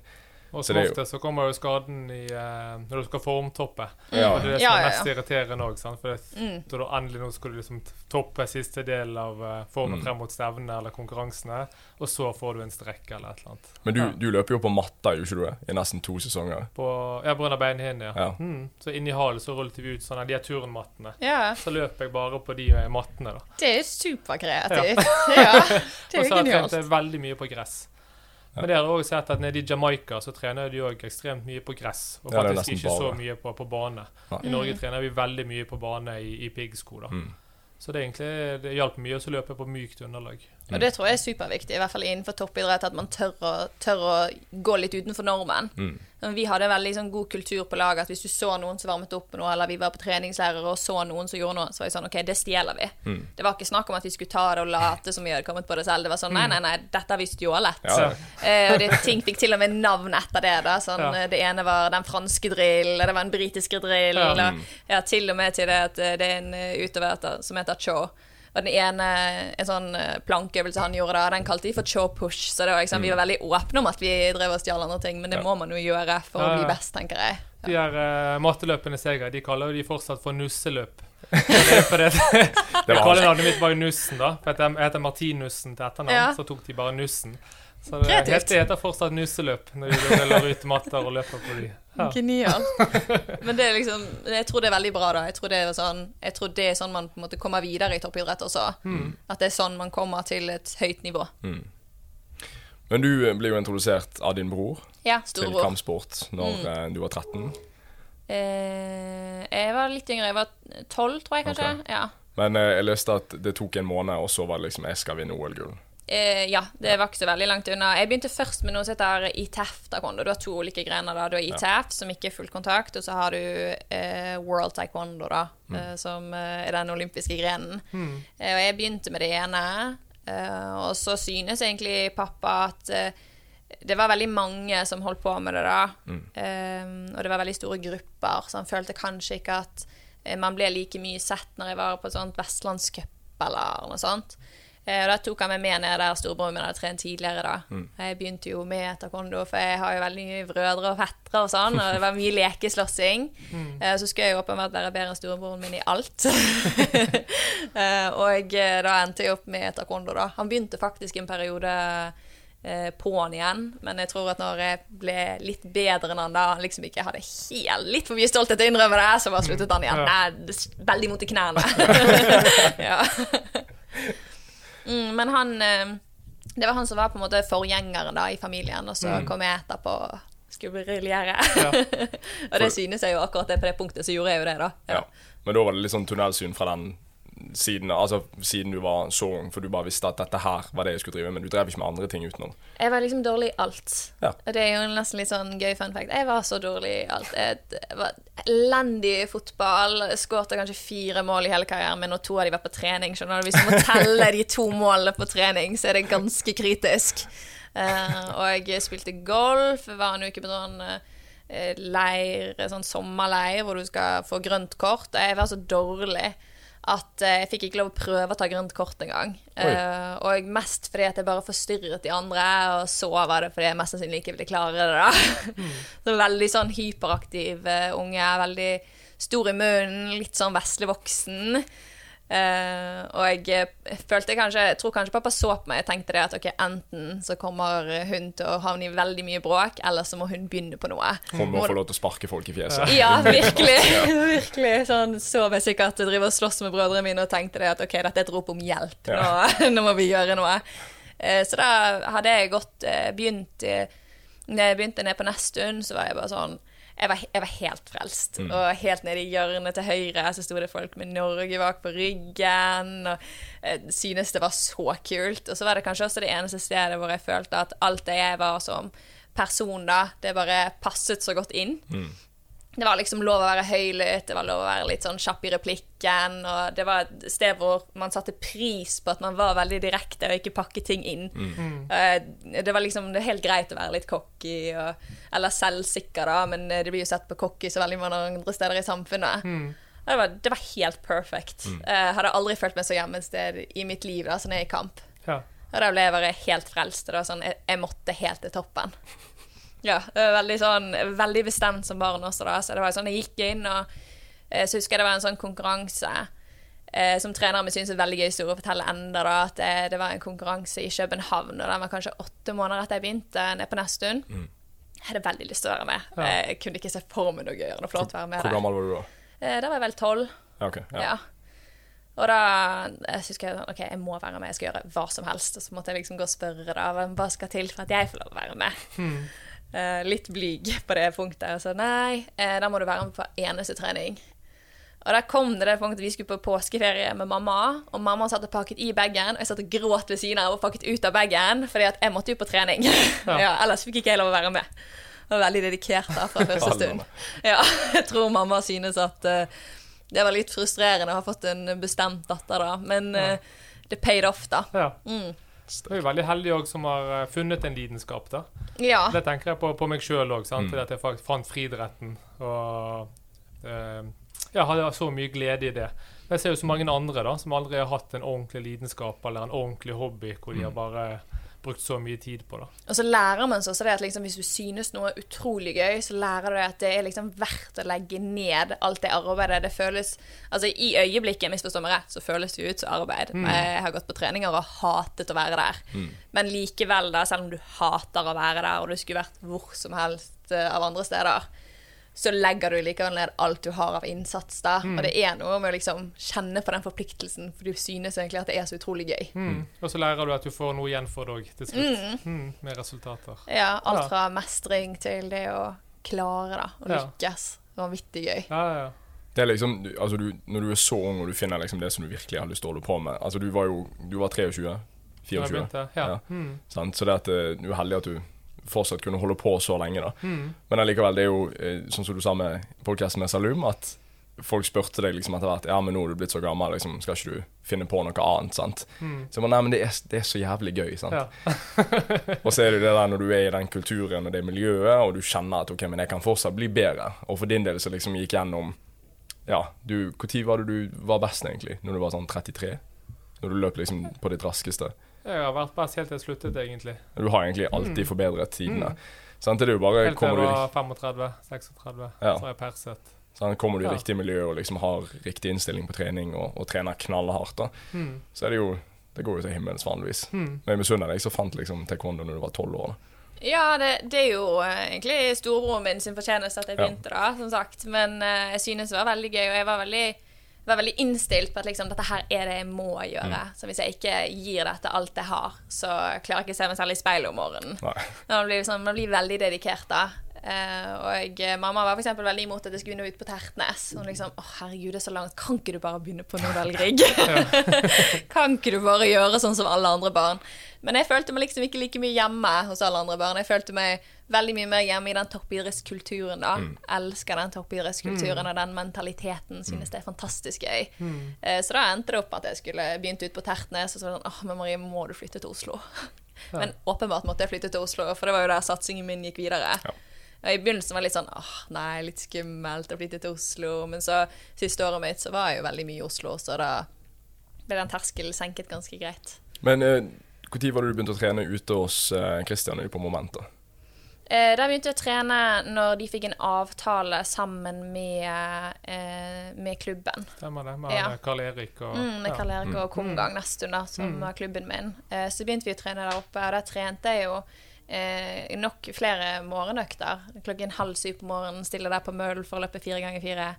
Og Så som ofte så kommer jo skaden i, uh, når du skal formtoppe. Ja. Og det er det som er mest irriterende òg. For det, Mm. da du endelig nå skulle liksom toppe siste del av uh, formen Mm. frem mot stevnene eller konkurransene, og så får du en strekk eller et eller annet. Men du, Ja. du løper jo på matta, gjør ikke du det? I nesten to sesonger. På, ja, pga. grunn beinhinnen, ja. Ja. Mm. Så inni halen så rullet vi ut sånne, de er turnmattene. ja. Så løp jeg bare på de eh, mattene, da. Det er superkreativt. Ja. Det er Og så har jeg genialt. trent veldig mye på gress. Men det har jeg også sett at nede i Jamaica så trener de òg ekstremt mye på gress. Og Ja, faktisk ikke ikke så mye på, på bane. Nei. I Norge trener vi veldig mye på bane i, i piggsko. Mm. Så det, egentlig, det hjalp mye å løpe på mykt underlag. Og det tror jeg er superviktig, i hvert fall innenfor toppidrett, at man tør å, tør å gå litt utenfor normen. Mm. Vi hadde en veldig sånn, god kultur på laget, at hvis du så noen som varmet opp med noe, eller vi var på treningsleirer og så noen som gjorde noe, så var jeg sånn OK, det stjeler vi. Mm. Det var ikke snakk om at vi skulle ta det og late som vi hadde kommet på det selv. Det var sånn nei, nei, nei, dette har vi stjålet. Ja. Eh, og det, ting fikk til og med navn etter det. da sånn, Ja. eh, Det ene var den franske drill, det var den britiske drill. Ja. og- ja, til og med til det at eh, det er en eh, utøver som heter Cho. Og den ene en sånn eh, plankeøvelse han gjorde da, den kalte de for chow push. Så det var liksom, vi var veldig åpne om at vi drev og stjal andre ting, men det Ja. må man jo gjøre for å Ja, bli best, tenker jeg. De her uh, matteløpene Seger, de kaller jo de fortsatt for nusseløp. For det fordi Det Jeg var kaller navnet mitt bare Nussen, da. For jeg heter Martinussen til etternavn, Ja. så tok de bare Nussen. Så det Kreativt. heter, heter fortsatt nuseløp når de ruller ut matter og løper på de. Ja. Genialt. Men det er liksom Jeg tror det er veldig bra, da. Jeg tror det er sånn, jeg tror det er sånn man på en måte kommer videre i toppidrett også. Mm. At det er sånn man kommer til et høyt nivå. Men du eh, ble jo introdusert av din bror Ja, til kampsport når mm. du var 13. Eh, jeg var litt yngre. Jeg var tolv, tror jeg kanskje. Okay. Ja. Men eh, jeg leste at det tok en måned, og så var det liksom 'jeg skal vinne OL-gull'. Eh, ja, det var ikke så veldig langt unna. Jeg begynte først med noe som heter ITAF taekwondo. Du har to ulike grener. da. Du har ITAF, som ikke er full kontakt, og så har du eh, World Taekwondo, da, eh, som eh, er den olympiske grenen. Eh, og jeg begynte med det ene, eh, og så synes egentlig pappa at det var veldig mange som holdt på med det da, eh, og det var veldig store grupper, så han følte kanskje ikke at man ble like mye sett når jeg var på et sånt vestlandscup eller noe sånt. Eh, og da tok han meg med ned der storebroren min hadde trent tidligere. da. Jeg begynte jo med taekwondo, for jeg har jo veldig mye brødre og fettere og sånn, og det var mye lekeslåssing. Eh, så skulle jeg jo åpenbart være bedre enn storebroren min i alt. eh, og da endte jeg opp med taekwondo, da. Han begynte faktisk en periode på'n igjen, men jeg tror at når jeg ble litt bedre enn han da, han liksom ikke hadde helt litt for mye stolthet til å innrømme det, så bare sluttet han igjen. Ja. Nei, veldig vondt i knærne. ja. Mm, men han eh, Det var han som var på en måte forgjengeren da i familien, og så kom jeg etterpå skulle briljere. Ja. og det synes jeg jo akkurat det på det punktet, så gjorde jeg jo det, da. Ja. Men da var det litt sånn tunnelsyn fra den siden, altså siden du var så ung, for du bare visste at dette her var det jeg skulle drive med, men du drev ikke med andre ting utenom. Jeg var liksom dårlig i alt. Ja. Og Det er jo nesten litt sånn gøy fun fact. Jeg var så dårlig i alt. Jeg var elendig i fotball. Skåret kanskje fire mål i hele karrieren min, og to av de var på trening. skjønner du? Hvis du må telle de to målene på trening, så er det ganske kritisk. Eh, og jeg spilte golf. Var en uke på sånn eh, leir, sånn sommerleir hvor du skal få grønt kort. Jeg var så dårlig at eh, jeg fikk ikke lov å prøve å ta grønt kort engang. Uh, og mest fordi at jeg bare forstyrret de andre, og så var det fordi jeg mest sannsynlig ikke ville klare det. da. så veldig sånn hyperaktiv eh, unge, veldig stor i munnen, litt sånn vesle voksen. Eh, og jeg eh, følte kanskje Jeg tror kanskje pappa så på meg og tenkte det at ok, enten så kommer hun til å havne i veldig mye bråk, eller så må hun begynne på noe. Hun må få lov til å sparke folk i fjeset. Ja, virkelig. virkelig sånn, Så meg sikkert drive og slåss med brødrene mine og tenkte det at ok, dette er et rop om hjelp. Nå, nå må vi gjøre noe. Uh, Så da hadde jeg godt uh, begynt Når jeg begynte ned på Nesttun, så var jeg bare sånn jeg var, jeg var helt frelst. Og helt nede i hjørnet til høyre så sto det folk med Norge bak på ryggen. Og jeg synes det var så kult. Og så var det kanskje også det eneste stedet hvor jeg følte at alt det jeg var som person, da, det bare passet så godt inn. Det var liksom lov å være høylytt, det var lov å være litt sånn kjapp i replikken. Og det var et sted hvor man satte pris på at man var veldig direkte og ikke pakket ting inn. Mm. det var liksom det er helt greit å være litt cocky og, eller selvsikker, da, men eh, det blir jo sett på cocky så veldig mange andre steder i samfunnet. Mm. Det var, det var helt perfect. Jeg hadde aldri følt meg så hjemme et sted i mitt liv da, sånn jeg er i kamp. Ja. Og da ble jeg bare helt frelst. Det var sånn, jeg, jeg måtte helt til toppen. Ja, det var veldig sånn Veldig bestemt som barn også, da. Så det var sånn jeg gikk inn, og eh, så husker jeg det var en sånn konkurranse eh, som treneren min syntes er veldig gøy historie å fortelle enda, da. At det, det var en konkurranse i København, og den var kanskje åtte måneder etter jeg begynte nede på Nesttun. Jeg hadde veldig lyst til å være med. Ja. Jeg kunne ikke se for meg noe gøyere enn å være med Hvor der. gammel var du da? Eh, Da var jeg vel tolv. Ja, ok. Ja. Ja. Og da jeg husker jeg sånn, ok, jeg må være med, jeg skal gjøre hva som helst. Og så måtte jeg liksom gå og spørre da, hva skal til for at jeg får lov å være med. Eh, litt blyg på det punktet. Og sa nei, eh, da må du være med på eneste trening. Og da kom det det punktet vi skulle på påskeferie med mamma, og mamma satt og pakket i bagen, og jeg satt og gråt ved siden av og pakket ut av bagen, fordi at jeg måtte jo på trening. Ja. ellers fikk ikke jeg lov å være med. Jeg var veldig dedikert da fra første stund. Ja, jeg tror mamma synes at uh, det var litt frustrerende å ha fått en bestemt datter da, men uh, det paid off da. ja. Mm. Du er jo veldig heldig òg som har eh, funnet en lidenskap, da. Ja. Det tenker jeg på, på meg sjøl òg, Mm. at jeg faktisk fant friidretten. Og eh, jeg hadde så mye glede i det. Jeg ser jo så mange andre da, som aldri har hatt en ordentlig lidenskap eller en ordentlig hobby hvor de har bare brukt så mye tid på det. Og så lærer man seg også det at liksom, hvis du synes noe er utrolig gøy, så lærer du at det er liksom verdt å legge ned alt det arbeidet. Det føles Altså i øyeblikket, misforstå meg rett, så føles det ut som arbeid. Jeg har gått på treninger og hatet å være der. Men likevel, da, selv om du hater å være der, og du skulle vært hvor som helst eh, av andre steder, så legger du likevel ned alt du har av innsats da. Og det er noe med å liksom kjenne på den forpliktelsen, for du synes egentlig at det er så utrolig gøy. Mm. Og så lærer du at du får noe igjen for det òg, til slutt. Mm, med resultater. Ja, alt fra mestring til det å klare da, å Ja. lykkes. Vanvittig gøy. Ja, ja. Det er liksom, du- altså du, Når du er så ung og du finner liksom det som du virkelig har lyst til å holde på med Altså Du var jo du var 23? Da jeg 24? begynte. Ja. Ja. Mm. Så det at eh, du er heldig at du fortsatt kunne holde på så lenge. da Mm. Men allikevel, det er jo sånn som du sa med podkasten med Salum, at folk spurte deg liksom etter hvert Ja, men nå er du blitt så gammel, liksom, skal ikke du finne på noe annet? sant? Mm. Så bare, nei, men det er, det er så jævlig gøy. sant? Ja. Og så er det det der når du er i den kulturen og det miljøet, og du kjenner at ok, men jeg kan fortsatt bli bedre. Og for din del så liksom gikk gjennom Ja, du Når var det du var best, egentlig? Når du var sånn 33? Når du løper liksom på ditt raskeste? Jeg har vært best helt til jeg sluttet, egentlig. Du har egentlig alltid forbedret tidene. Sant? Det er jo bare Mm. Helt til jeg var 35-36, Ja. så har jeg perset. Sånn, kommer du i Ja. riktig miljø og liksom har riktig innstilling på trening og, og trener knallhardt, da, Mm. så er det jo Det går jo til himmels vanligvis. Mm. Men jeg misunner deg som fant liksom taekwondo når du var tolv år. da. Ja, det, det er jo eh, egentlig storebroren min sin fortjeneste at jeg Ja. begynte, da, som sagt. Men uh, jeg synes det var veldig gøy, og jeg var veldig, var veldig innstilt på at liksom, dette her er det jeg må gjøre. Så hvis jeg ikke gir dette alt jeg har, så klarer jeg ikke å se meg selv i speilet om morgenen. Man blir, liksom, man blir veldig dedikert da. Eh, og eh, mamma var for eksempel veldig imot at jeg skulle begynne ut på Tertnes. Hun liksom, å herregud, det er så langt. Kan ikke du bare begynne på Nordahl Grieg? kan ikke du bare gjøre sånn som alle andre barn? Men jeg følte meg liksom ikke like mye hjemme hos alle andre barn. Jeg følte meg veldig mye mer hjemme i den toppidrettskulturen da. Elsker den toppidrettskulturen og den mentaliteten. Synes det er fantastisk gøy. Mm. så da endte det opp at jeg skulle begynt ut på Tertnes, og så var det sånn, åh, men Marie, må du flytte til Oslo? Men åpenbart måtte jeg flytte til Oslo, for det var jo der satsingen min gikk videre. Ja. Og I begynnelsen var det litt sånn åh, nei, litt skummelt å flytte til Oslo. Men så siste året mitt så var jeg jo veldig mye i Oslo, så da ble den terskelen senket ganske greit. Men når var det du begynte å trene ute hos eh, Christian på Momentet? da? Eh, da begynte jeg å trene når de fikk en avtale sammen med, eh, med klubben. Stemmer det. Med Ja. Karl Erik og Mm, med. Karl Erik og Komgang nesten, da, som var klubben min. Eh, så begynte vi å trene der oppe, og der trente jeg jo eh, nok flere morgenøkter. Klokken halv syv på morgenen, stille der på møll for å løpe fire ganger fire.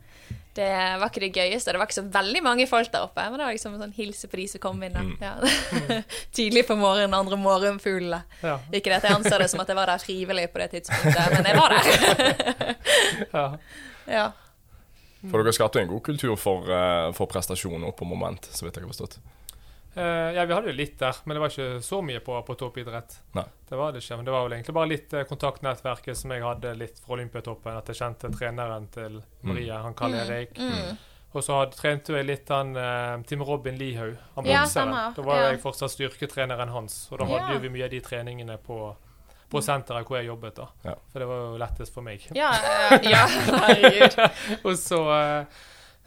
Det var ikke det gøyeste. Det var ikke så veldig mange folk der oppe, men det var liksom en sånn hilse på de som kom inn. Da. Ja. Tidlig på morgenen, andre morgenfuglene. Ja. Ikke det at jeg anser det som at jeg var der frivillig på det tidspunktet, men jeg var der. Ja. ja. For dere skapte en god kultur for, eh, for prestasjon opp på Moment, så vidt jeg har forstått. Eh, ja, vi hadde jo litt der, men det var ikke så mye på, på toppidrett. Nei. Det var det ikke, men det var vel egentlig bare litt uh, kontaktnettverket som jeg hadde litt fra Olympiatoppen. At jeg kjente treneren til Maria, han Karl Erik. Mm. Og så hadde, trente jeg litt han uh, Tim Robin Lihaug, han bokseren. Ja, Da var Ja. jeg fortsatt styrketreneren hans, og da hadde ja. vi mye av de treningene på, på senteret hvor jeg jobbet. da. Ja. For det var jo lettest for meg. Ja, ja, ja, herregud. Og så eh,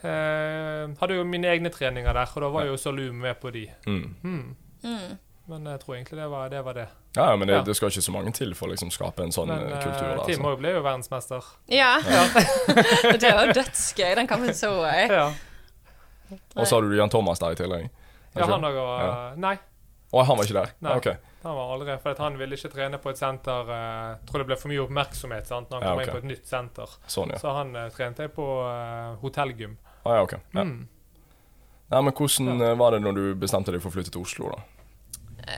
eh, hadde jo mine egne treninger der, og da var jo Salum med på de. Mm. Hmm. Mm. Men jeg tror egentlig det var det. Var det. Ja, ja, men det, Ja. det skal ikke så mange til for å liksom skape en sånn Men eh, eh, kultur. Men Tim altså. òg ble jo verdensmester. Ja. det var dødsgøy. Den kampen så jeg. Ja, Og så har du Jan Thomas der i tillegg. ja han òg Ja. var Nei, Å, han var ikke der? Nei. Ok. han var aldri For at han ville ikke trene på et senter Jeg Tror det ble for mye oppmerksomhet sant, når han Ja, kom okay. inn på et nytt senter. Sånn, ja. Så han trente på uh, hotellgym. Ah, ja, ok. Ja. Mm. Nei, men hvordan eh, var det når du bestemte deg for å flytte til Oslo, da?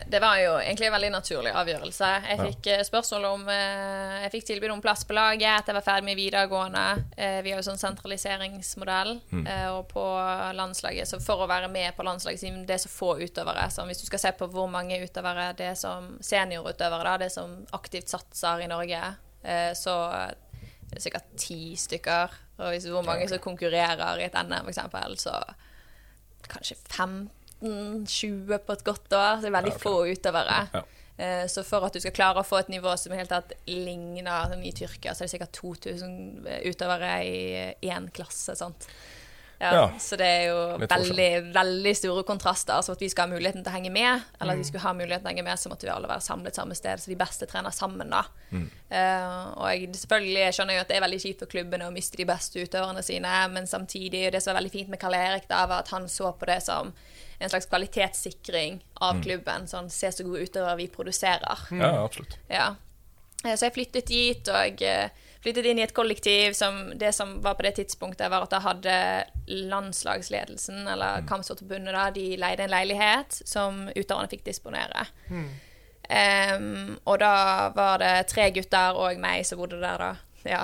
Det var jo egentlig en veldig naturlig avgjørelse. Jeg fikk eh, spørsmål om eh, Jeg fikk tilbud om plass på laget etter jeg var ferdig med videregående. Eh, Vi har jo sånn sentraliseringsmodell. Mm. eh, Og på landslaget, så for å være med på landslaget, siden det er så få utøvere så Hvis du skal se på hvor mange utøvere det er som seniorutøvere, da, det som aktivt satser i Norge, eh, så er det sikkert ti stykker. Og hvis hvor mange som konkurrerer i et NM, f.eks., så kanskje 15-20 på et godt år. Så det er veldig Ja, okay. få utøvere. Ja. Eh, Så for at du skal klare å få et nivå som helt tatt ligner sånn i Tyrkia, så er det sikkert 2000 utøvere i én klasse. sant? Ja. Så det er jo veldig, veldig store kontraster. Så at vi skal ha muligheten til å henge med, eller Mm. at vi skulle ha muligheten til å henge med, så måtte vi alle være samlet samme sted, så de beste trener sammen, da. Mm. Uh, og jeg selvfølgelig skjønner jo at det er veldig kjipt for klubbene å miste de beste utøverne sine, men samtidig, det som var veldig fint med Karl Erik, da, var at han så på det som en slags kvalitetssikring av klubben. Sånn, se så gode utøvere vi produserer. Ja, absolutt. Ja. Eh, Så jeg flyttet dit, og jeg eh, flyttet inn i et kollektiv som Det som var på det tidspunktet, var at da hadde landslagsledelsen, eller Kampsportforbundet, da, de leide en leilighet som utøverne fikk disponere. Em, og da var det tre gutter og meg som bodde der, da. Ja.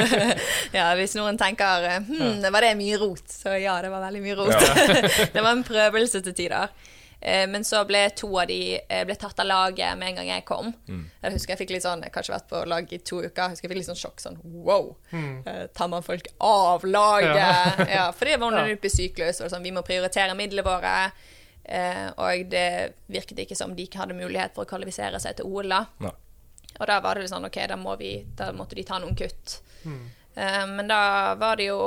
ja, hvis noen tenker hm, var det mye rot, så ja, det var veldig mye rot. det var en prøvelse til tider. Eh, Men så ble to av de eh, ble tatt av laget med en gang jeg kom. Jeg husker jeg fikk litt sånn, jeg har kanskje vært på lag i to uker, jeg husker jeg fikk litt sånn sjokk. Sånn wow! Mm. Tar man folk av laget? Ja, For det var under Ja. syklus. Og sånn, vi må prioritere midlene våre. Eh, og det virket ikke som de ikke hadde mulighet for å kvalifisere seg til OL. da. Ja. Og da var det sånn, ok, da, må vi, da måtte de ta noen kutt. Eh, men da var det jo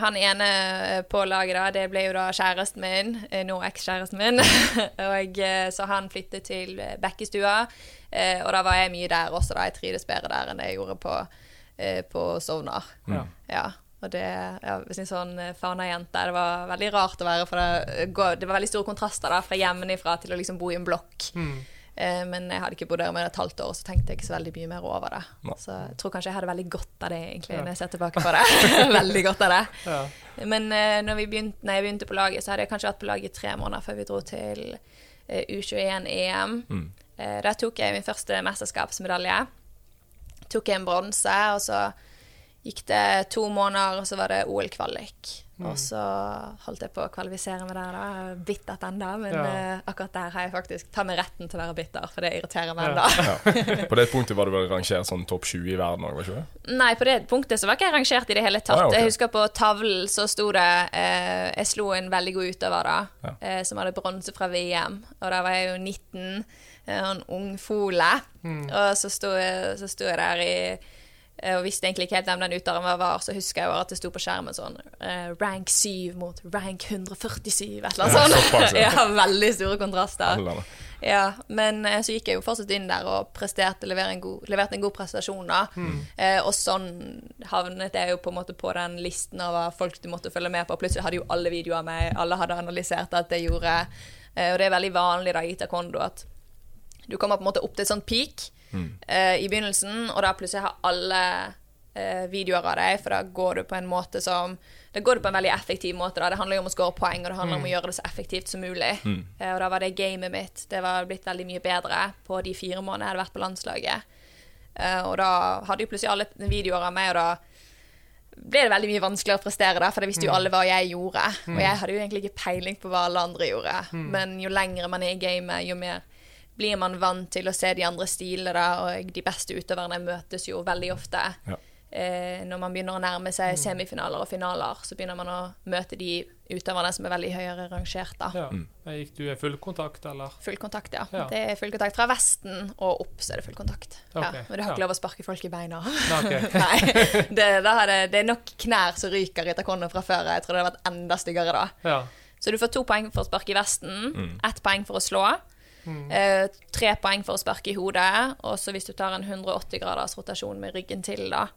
Han ene eh, på laget, da, det ble jo da kjæresten min, eh, nå ekskjæresten min. og eh, Så han flyttet til eh, Bekkestua, eh, og da var jeg mye der også, da. Jeg trivdes bedre der enn det jeg gjorde på, eh, på Sovnar. Ja. Ja. Og det, ja, hvis en sånn eh, Fana-jente, det var veldig rart å være, for det, det var veldig store kontraster da, fra hjemmefra til å liksom bo i en blokk. Eh, Men jeg hadde ikke bodd der mer enn et halvt år, så tenkte jeg ikke så veldig mye mer over det. Så jeg tror kanskje jeg hadde veldig godt av det, egentlig, Ja. når jeg ser tilbake på det. veldig godt av det. Ja. Men eh, når, begynte, når jeg begynte på laget, så hadde jeg kanskje vært på laget i tre måneder før vi dro til eh, U21-EM. Mm. Eh, Der tok jeg min første mesterskapsmedalje. Tok jeg en bronse, og så gikk det to måneder, og så var det OL-kvalik. Mm. Og så holdt jeg på å kvalifisere meg der, da. Bittert ennå, men Ja. uh, akkurat der har jeg faktisk tatt meg retten til å være bitter, for det irriterer meg Ja. ennå. Ja. På det punktet var du vel rangert sånn topp 20 i verden òg, var ikke det? Nei, på det punktet så var ikke jeg rangert i det hele tatt. Ah, okay. Jeg husker på tavlen så sto det uh, Jeg slo en veldig god utøver da, Ja. eh, som hadde bronse fra VM. Og da var jeg jo 19, eh, en ung fole. Og så sto, jeg, så sto jeg der i og visste egentlig ikke helt hvem den utøveren var, så husker jeg jo at det sto på skjermen sånn eh, Rank 7 mot rank 147, et eller annet sånt. ja. veldig store kontraster. Ja, men eh, så gikk jeg jo fortsatt inn der og presterte, leverte en god, leverte en god prestasjon. da. Eh, og sånn havnet jeg jo på en måte på den listen av folk du måtte følge med på. Plutselig hadde jo alle videoer av meg, alle hadde analysert at jeg gjorde eh, Og det er veldig vanlig da i taekwondo at du kommer på en måte opp til et sånt peak eh, i begynnelsen, og da plutselig har alle uh, videoer av deg, for da går du på en måte som Da går du på en veldig effektiv måte. da Det handler jo om å score poeng, og det handler om å gjøre det så effektivt som mulig. Eh, og da var det gamet mitt. Det var blitt veldig mye bedre på de fire månedene jeg hadde vært på landslaget. Og da hadde jo plutselig alle videoer av meg, og da ble det veldig mye vanskeligere å prestere der, for da visste jo alle hva jeg gjorde. Og jeg hadde jo egentlig ikke peiling på hva alle andre gjorde. Men jo lengre man er i gamet, jo mer blir man vant til å se de andre stilene, da, og de beste utøverne møtes jo veldig ofte. Ja. Eh, når man begynner å nærme seg semifinaler og finaler, så begynner man å møte de utøverne som er veldig høyere rangert. da. Ja. Gikk du i fullkontakt, eller? Full kontakt, ja. Ja. Det er full kontakt fra vesten og opp, så er det full kontakt. Ja. Ok, Men du har ja. ikke lov å sparke folk i beina. Okay. Nei. Det, det, det er nok knær som ryker i taekwondo fra før. Jeg tror det hadde vært enda styggere da. Ja. Så du får to poeng for å sparke i vesten, Mm. ett poeng for å slå, eh, tre poeng for å sparke i hodet, og så hvis du tar en 180 graders rotasjon med ryggen til, da,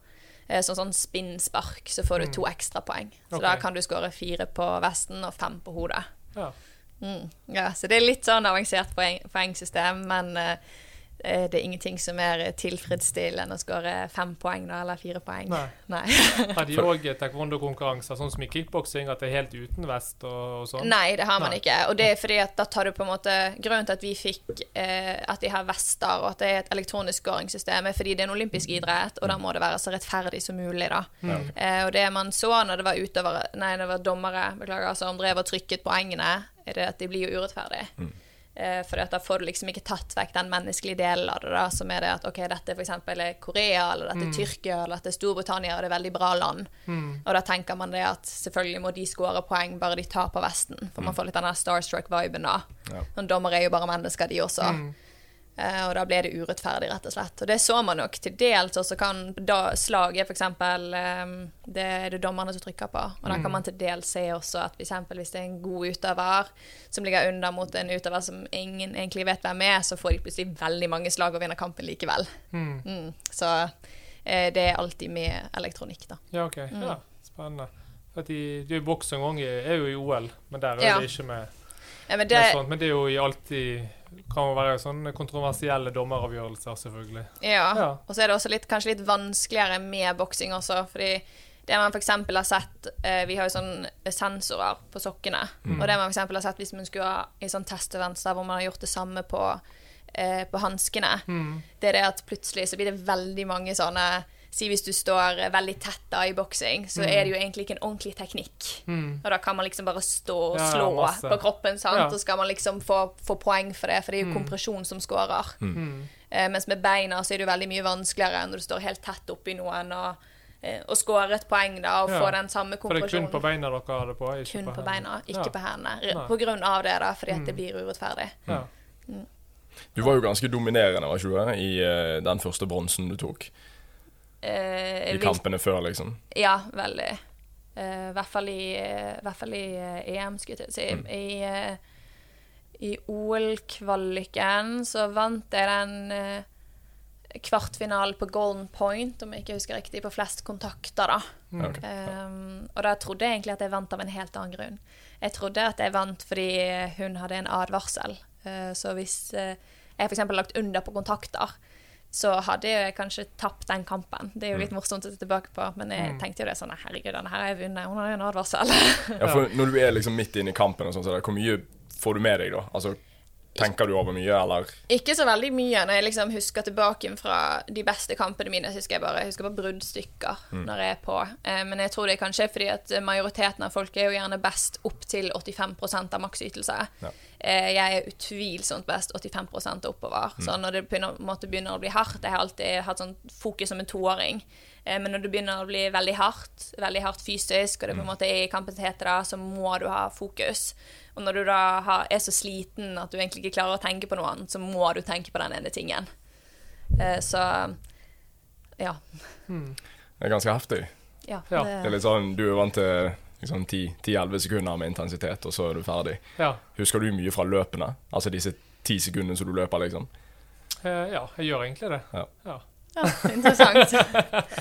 eh, sånn sånn spinnspark, så får du to ekstra poeng. Så okay. da kan du skåre fire på vesten og fem på hodet. ja. Mm. Ja, så det er litt sånn avansert poeng, poengsystem, men eh, det er ingenting som er tilfredsstillende enn å skåre fem poeng da, eller fire poeng. Nei. Nei. Har de òg taekwondo-konkurranser, sånn som i kickboksing, at det er helt uten vest og, og sånn? Nei, det har man Nei. ikke. Og det er fordi at da tar du på en måte Grunnen til at vi fikk eh, at de har vester, og at det er et elektronisk skåringssystem, er fordi det er en olympisk idrett, og da må det være så rettferdig som mulig, da. Eh, og det man så når det var utøvere Nei, det var dommere, beklager, som drev og trykket poengene, er det at de blir jo urettferdige. Eh, for da får du liksom ikke tatt vekk den menneskelige delen av det, da, som er det at ok, dette for eksempel er Korea, eller dette er Tyrkia, eller dette er Storbritannia, og det er veldig bra land. Og da tenker man det at selvfølgelig må de score poeng bare de tar på vesten, for man får litt den der starstruck-viben da. Ja. Noen dommere er jo bare mennesker, de også. Eh, og da ble det urettferdig, rett og slett. Og det så man nok til dels. Og så kan da slaget f.eks. Um, det er det dommerne som trykker på. Og da kan man til dels se også at for hvis det er en god utøver som ligger under mot en utøver som ingen egentlig vet hvem er, så får de plutselig veldig mange slag og vinner kampen likevel. Mm. Mm. Så eh, det er alltid med elektronikk, da. Ja, OK. Mm. Ja, spennende. For de, de boks en er jo i OL, men der er Ja. det ikke med, Ja, men med sånt. Men det er jo alltid kan være sånne kontroversielle dommeravgjørelser, selvfølgelig. Ja. Ja. Og så er det også litt, kanskje litt vanskeligere med boksing også, fordi det man f.eks. har sett eh, Vi har jo sånn sensorer på sokkene. Og det man f.eks. har sett hvis man skulle ha i sånn testevents hvor man har gjort det samme på, eh, på hanskene, Mm. det er det at plutselig så blir det veldig mange sånne Si hvis du står eh, veldig tett da i boksing, så er det jo egentlig ikke en ordentlig teknikk. Mm. Og da kan man liksom bare stå og Ja, ja, slå på kroppen, sant? Ja. og skal man liksom få, få poeng for det, for det er jo kompresjon som scorer. Mm. Eh, mens med beina så er det jo veldig mye vanskeligere når du står helt tett oppi noen og, eh, og scorer et poeng da, og Ja. får den samme For det er kun på beina dere har det på? Ikke Kun på på beina, ikke Ja. på hendene. På grunn av det, da, fordi at Mm. det blir urettferdig. Ja. Du var jo ganske dominerende var ikke du, det, i uh, den første bronsen du tok. Eh, I kampene før, liksom. Ja, veldig. Eh, I hvert fall i, eh, hvert fall i eh, EM, skulle jeg si. Mm. I, eh, i OL-kvaliken så vant jeg den kvartfinalen på Golden Point, om jeg ikke husker riktig, på flest kontakter, da. Mm. Um, og da trodde jeg egentlig at jeg vant av en helt annen grunn. Jeg trodde at jeg vant fordi hun hadde en advarsel. Uh, så hvis uh, jeg f.eks. hadde lagt under på kontakter, så hadde jeg kanskje tapt den kampen. Det er jo litt morsomt å se tilbake på, men jeg Mm. tenkte jo det sånn Herregud, denne her har jeg vunnet. Hun har jo en advarsel. Ja, for når du er liksom midt inne i kampen, og sånn, så der, hvor mye får du med deg da? Altså, Tenker du over mye, eller? Ikke så veldig mye når jeg liksom husker tilbake fra de beste kampene mine. Så husker jeg bare, jeg husker bare bruddstykker når jeg er på. Eh, men jeg tror det er kanskje fordi at majoriteten av folk er jo gjerne best opp til 85% av maksytelse. Ja. Eh, jeg er utvilsomt best 85% og oppover. Så når det begynner, måte begynner å bli hardt Jeg har alltid hatt sånn fokus som en toåring. Eh, men når det begynner å bli veldig hardt, veldig hardt fysisk, og det på en måte er i kampens hete, da, så må du ha fokus. Og når du da har, er så sliten at du egentlig ikke klarer å tenke på noe annet, så må du tenke på den ene tingen. Eh, så ja. Det er ganske heftig. ja, Ja. Det er litt sånn, Du er vant til liksom 10-11 sekunder med intensitet, og så er du ferdig. Ja. Husker du mye fra løpene? Altså disse ti sekundene som du løper, liksom? Eh, ja, jeg gjør egentlig det. Ja. Ja. Ja, interessant.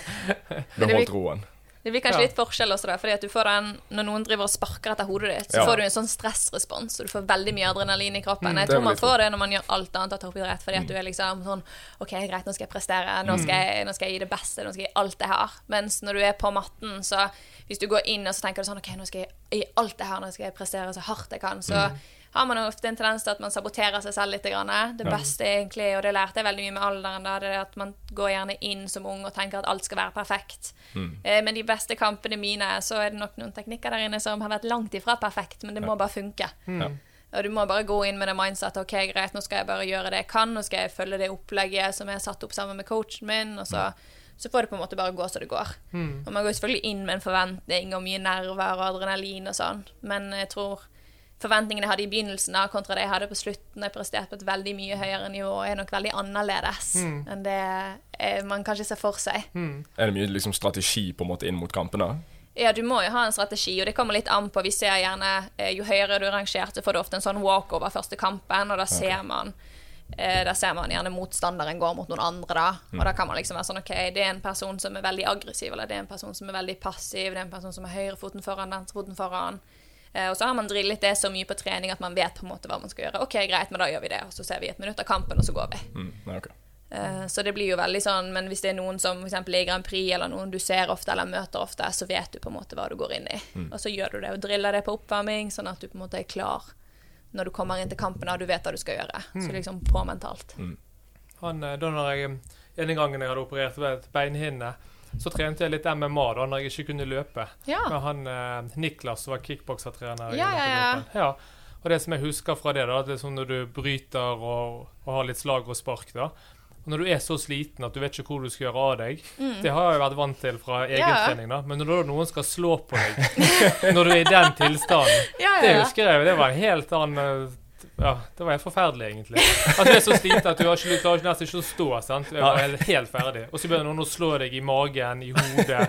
Behold troen. det blir kanskje Ja. litt forskjell også, da, fordi at du får den Når noen driver og sparker etter hodet ditt, så Ja. får du en sånn stressrespons, og du får veldig mye adrenalin i kroppen. Mm, jeg tror man får det når man gjør alt annet av toppidrett, fordi at du er liksom sånn OK, greit, nå skal jeg prestere, nå skal jeg, nå skal jeg gi det beste, nå skal jeg gi alt jeg har. Mens når du er på matten, så hvis du går inn og så tenker du sånn OK, nå skal jeg gi alt jeg har, nå skal jeg prestere så hardt jeg kan, så har man ofte en tendens til at man saboterer seg selv litt. Det beste egentlig, og det lærte jeg veldig mye med alderen, da, det er at man går gjerne inn som ung og tenker at alt skal være perfekt. Mm. Men de beste kampene mine, så er det nok noen teknikker der inne som har vært langt ifra perfekt, men det må bare funke. Mm. Og du må bare gå inn med det mindsetet OK, greit, nå skal jeg bare gjøre det jeg kan, nå skal jeg følge det opplegget som jeg har satt opp sammen med coachen min, og så, så får det på en måte bare gå som det går. Mm. Og man går selvfølgelig inn med en forventning og mye nerver og adrenalin og sånn, men jeg tror forventningene jeg hadde i begynnelsen av, kontra det jeg hadde på slutten, jeg presterte på et veldig mye høyere nivå, og er nok veldig annerledes Mm. enn det eh, man kanskje ser for seg. Mm. Er det mye liksom, strategi på en måte inn mot kampene? Ja, du må jo ha en strategi, og det kommer litt an på. Vi ser gjerne eh, Jo høyere du er rangert, så får du ofte en sånn walkover første kampen, og da ser man eh, Da ser man gjerne motstanderen går mot noen andre, da. Og da kan man liksom være sånn OK, det er en person som er veldig aggressiv, eller det er en person som er veldig passiv, det er en person som har høyrefoten foran, venstrefoten foran. Eh, og så har man drillet det så mye på trening at man vet på en måte hva man skal gjøre. OK, greit, men da gjør vi det, og så ser vi et minutt av kampen, og så går vi. Mm. okay. Eh, Så det blir jo veldig sånn, men hvis det er noen som eksempel i Grand Prix, eller noen du ser ofte eller møter ofte, så vet du på en måte hva du går inn i. Og så gjør du det og driller det på oppvarming, sånn at du på en måte er klar når du kommer inn til kampen og du vet hva du skal gjøre. Så liksom på mentalt. Han, eh, da når jeg, En gang jeg hadde operert ved et beinhinne, så trente jeg litt MMA da når jeg ikke kunne løpe. Ja. Med han eh, Niklas som var kickboksertrener. Ja, ja, ja. ja. Og det som jeg husker fra det, da, det er sånn når du bryter og, og har litt slag og spark, da. Og når du er så sliten at du vet ikke hvor du skal gjøre av deg, det har jeg vært vant til fra egen Mm. Trening, da. Men når noen skal slå på deg når du er i den tilstanden, det husker jeg, det var en helt annen eh, ja, det var helt forferdelig, egentlig. Altså, du er så sliten at du har ikke, klarer nesten ikke å stå. sant? Du er bare helt, helt ferdig. Og så begynner noen å slå deg i magen, i hodet,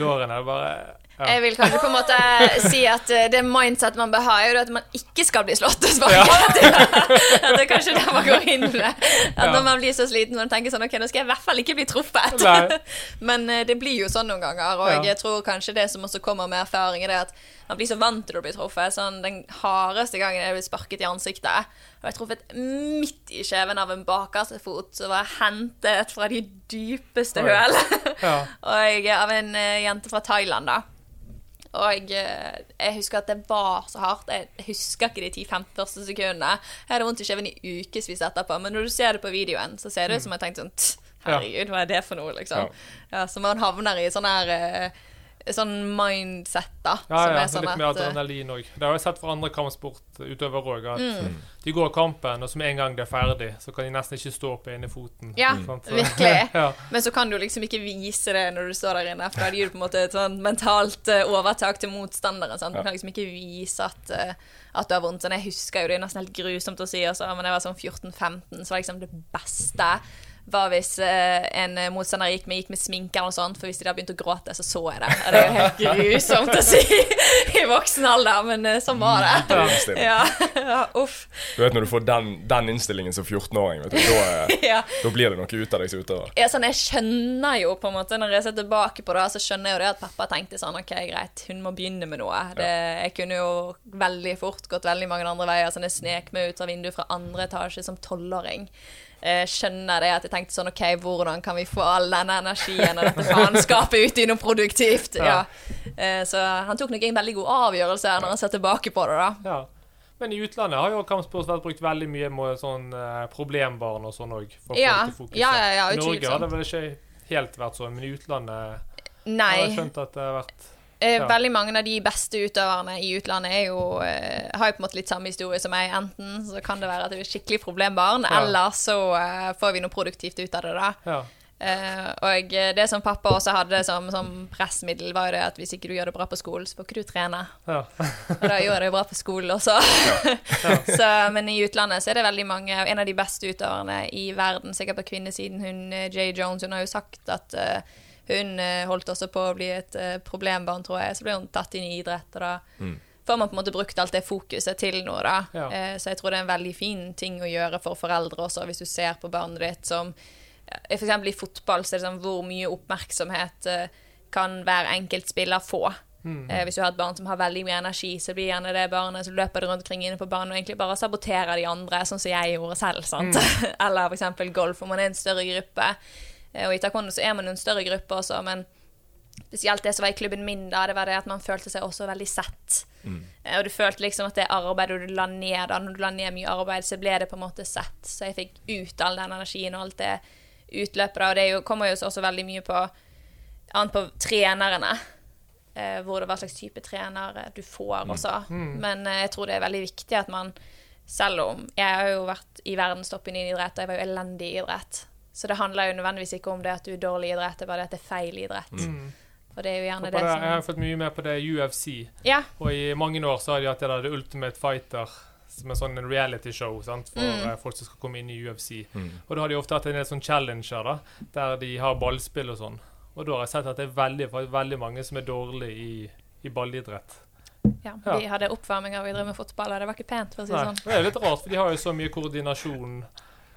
lårene. Det bare ja. Jeg vil kanskje på en måte si at eh, det mindset man bør ha, er jo at man ikke skal bli slått og sparket. Ja. at det er kanskje der man går inn med. At når man blir så sliten, og tenker sånn Ok, nå skal jeg i hvert fall ikke bli truffet. Men eh, det blir jo sånn noen ganger, og jeg tror kanskje det som også kommer med erfaring, er at man blir så vant til å bli truffet. Sånn, den hardeste gangen jeg ble sparket i ansiktet, og jeg truffet midt i kjeven av en bakerste fot som var hentet fra de dypeste høl. Ja. og av en uh, jente fra Thailand, da. Og jeg, jeg, husker at det var så hardt. Jeg husker ikke de 10-15 første sekundene. Jeg hadde vondt i kjeven i ukevis etterpå, men når du ser det på videoen, så ser det ut som jeg tenkte sånn Herregud, hva er det for noe, liksom? Ja. Ja, så man havner i sånn her uh, sånn mindset, da. Ja, ja, er sånn litt mer eh, adrenalin òg. Det har jeg sett fra andre kampsportutøvere òg. At mm. de går kampen, og så med en gang det er ferdig, så kan de nesten ikke stå på ene foten. Ja, virkelig. ja. Men så kan du liksom ikke vise det når du står der inne, for da gir du på en måte et sånn mentalt uh, overtak til motstanderen. Sant? Du kan liksom ikke vise at, uh, at du har vondt. Sånn, jeg husker jo det er nesten helt grusomt å si, også, men jeg var sånn 14-15, så var liksom det beste var hvis eh, en motstander gikk med, gikk med sminke eller noe sånt, for hvis de da begynte å gråte, så så jeg det. Og det er jo helt grusomt å si i voksen alder, men eh, sånn var det. Ja. ja, uff. Du vet når du får den, den innstillingen som 14-åring, da, ja. da, blir det noe ut av deg som utøver. Ja, sånn, jeg skjønner jo på en måte, når jeg ser tilbake på det, så skjønner jeg jo det at pappa tenkte sånn OK, greit, hun må begynne med noe. Det, jeg kunne jo veldig fort gått veldig mange andre veier. Sånn, jeg snek meg ut av vinduet fra andre etasje som tolvåring eh, skjønner det at jeg tenkte sånn OK, hvordan kan vi få all denne energien og dette faenskapet ut i noe produktivt? Ja. Eh, så han tok nok en veldig god avgjørelse når han ser tilbake på det, da. Ja. Men i utlandet har jo kampsport vært brukt veldig mye med sånn eh, problembarn og sånn òg. Ja. Ja, ja, ja, Norge har det vel ikke helt vært sånn, men i utlandet Nei. har jeg skjønt at det har vært ja. Veldig mange av de beste utøverne i utlandet jo, eh, har jo på en måte litt samme historie som meg. Enten så kan det være at det er skikkelig problembarn, ja. eller så uh, får vi noe produktivt ut av det. da. Ja. Uh, og det som pappa også hadde som, som, pressmiddel, var jo det at hvis ikke du gjør det bra på skolen, så får ikke du trene. Ja. og da gjør det bra på skolen også. så, men i utlandet så er det veldig mange En av de beste utøverne i verden, sikkert på kvinnesiden, hun Jay Jones, hun har jo sagt at uh, hun eh, holdt også på å bli et eh, problembarn, tror jeg. Så ble hun tatt inn i idrett, og da mm. får man på en måte brukt alt det fokuset til noe, da. Ja. Eh, så jeg tror det er en veldig fin ting å gjøre for foreldre også, hvis du ser på barnet ditt som eksempel i fotball så er det sånn hvor mye oppmerksomhet kan hver enkelt spiller få. Mm. Eh, hvis du har et barn som har veldig mye energi, så blir gjerne det barnet som løper det rundt omkring inne på banen og egentlig bare saboterer de andre, sånn som jeg gjorde selv. sant? Mm. Eller eksempel golf, om man er en større gruppe. Eh, og i taekwondo så er man jo en større gruppe også, men spesielt det som var i klubben min, da, det var det at man følte seg også veldig sett. Mm. Eh, og du følte liksom at det arbeidet du la ned, da, når du la ned mye arbeid, så ble det på en måte sett. Så jeg fikk ut all den energien og alt det utløpet. Og det jo, kommer jo også veldig mye på annet på trenerne. Eh, hvor det hva slags type trener du får mm. også. Mm. Men jeg tror det er veldig viktig at man selv om Jeg har jo vært i verdenstoppen i idrett, og jeg var jo elendig i idrett. Så det handler jo nødvendigvis ikke om det at du er dårlig i idrett, det er bare det at det er feil idrett. Mm. Og det er jo gjerne det, det, som Jeg har fått mye med på det UFC, ja. og i mange år så har de hatt det der The Ultimate Fighter som en sånn reality-show for mm. Eh, folk som skal komme inn i UFC. Mm. Og da har de ofte hatt en del sånn challenger da, der de har ballspill og sånn. Og da har jeg sett at det er veldig, veldig mange som er dårlige i, i ballidrett. Ja, ja, de hadde oppvarming av å drive med fotball, og det var ikke pent. for å si det sånn. Det er litt rart, for de har jo så mye koordinasjon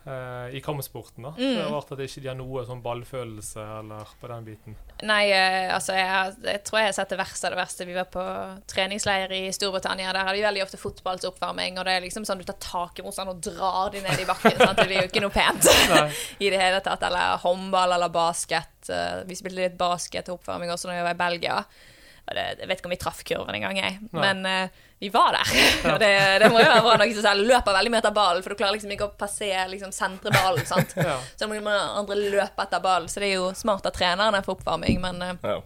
uh, i kampsporten. da. Mm. Det er rart at de ikke har noe sånn ballfølelse eller på den biten. Nei, eh, altså jeg, jeg, tror jeg har sett det verste av det verste. Vi var på treningsleir i Storbritannia. Der har de veldig ofte fotballsoppvarming, og det er liksom sånn du tar tak i motstanderen og drar de ned i bakken. sant? Det blir jo ikke noe pent i det hele tatt. Eller håndball eller basket. Uh, vi spilte litt basket til oppvarming også når vi var i Belgia. Det, jeg vet ikke om vi traff kurven engang, jeg. Nei. Men uh, vi var der. Ja. det, det, må jo være bra som Løper veldig mye etter ballen, for du klarer liksom ikke å passere liksom, sentre ballen. sant? ja. Så da må andre løpe etter ballen. Så det er jo smart av trenerne for oppvarming, men uh, ja.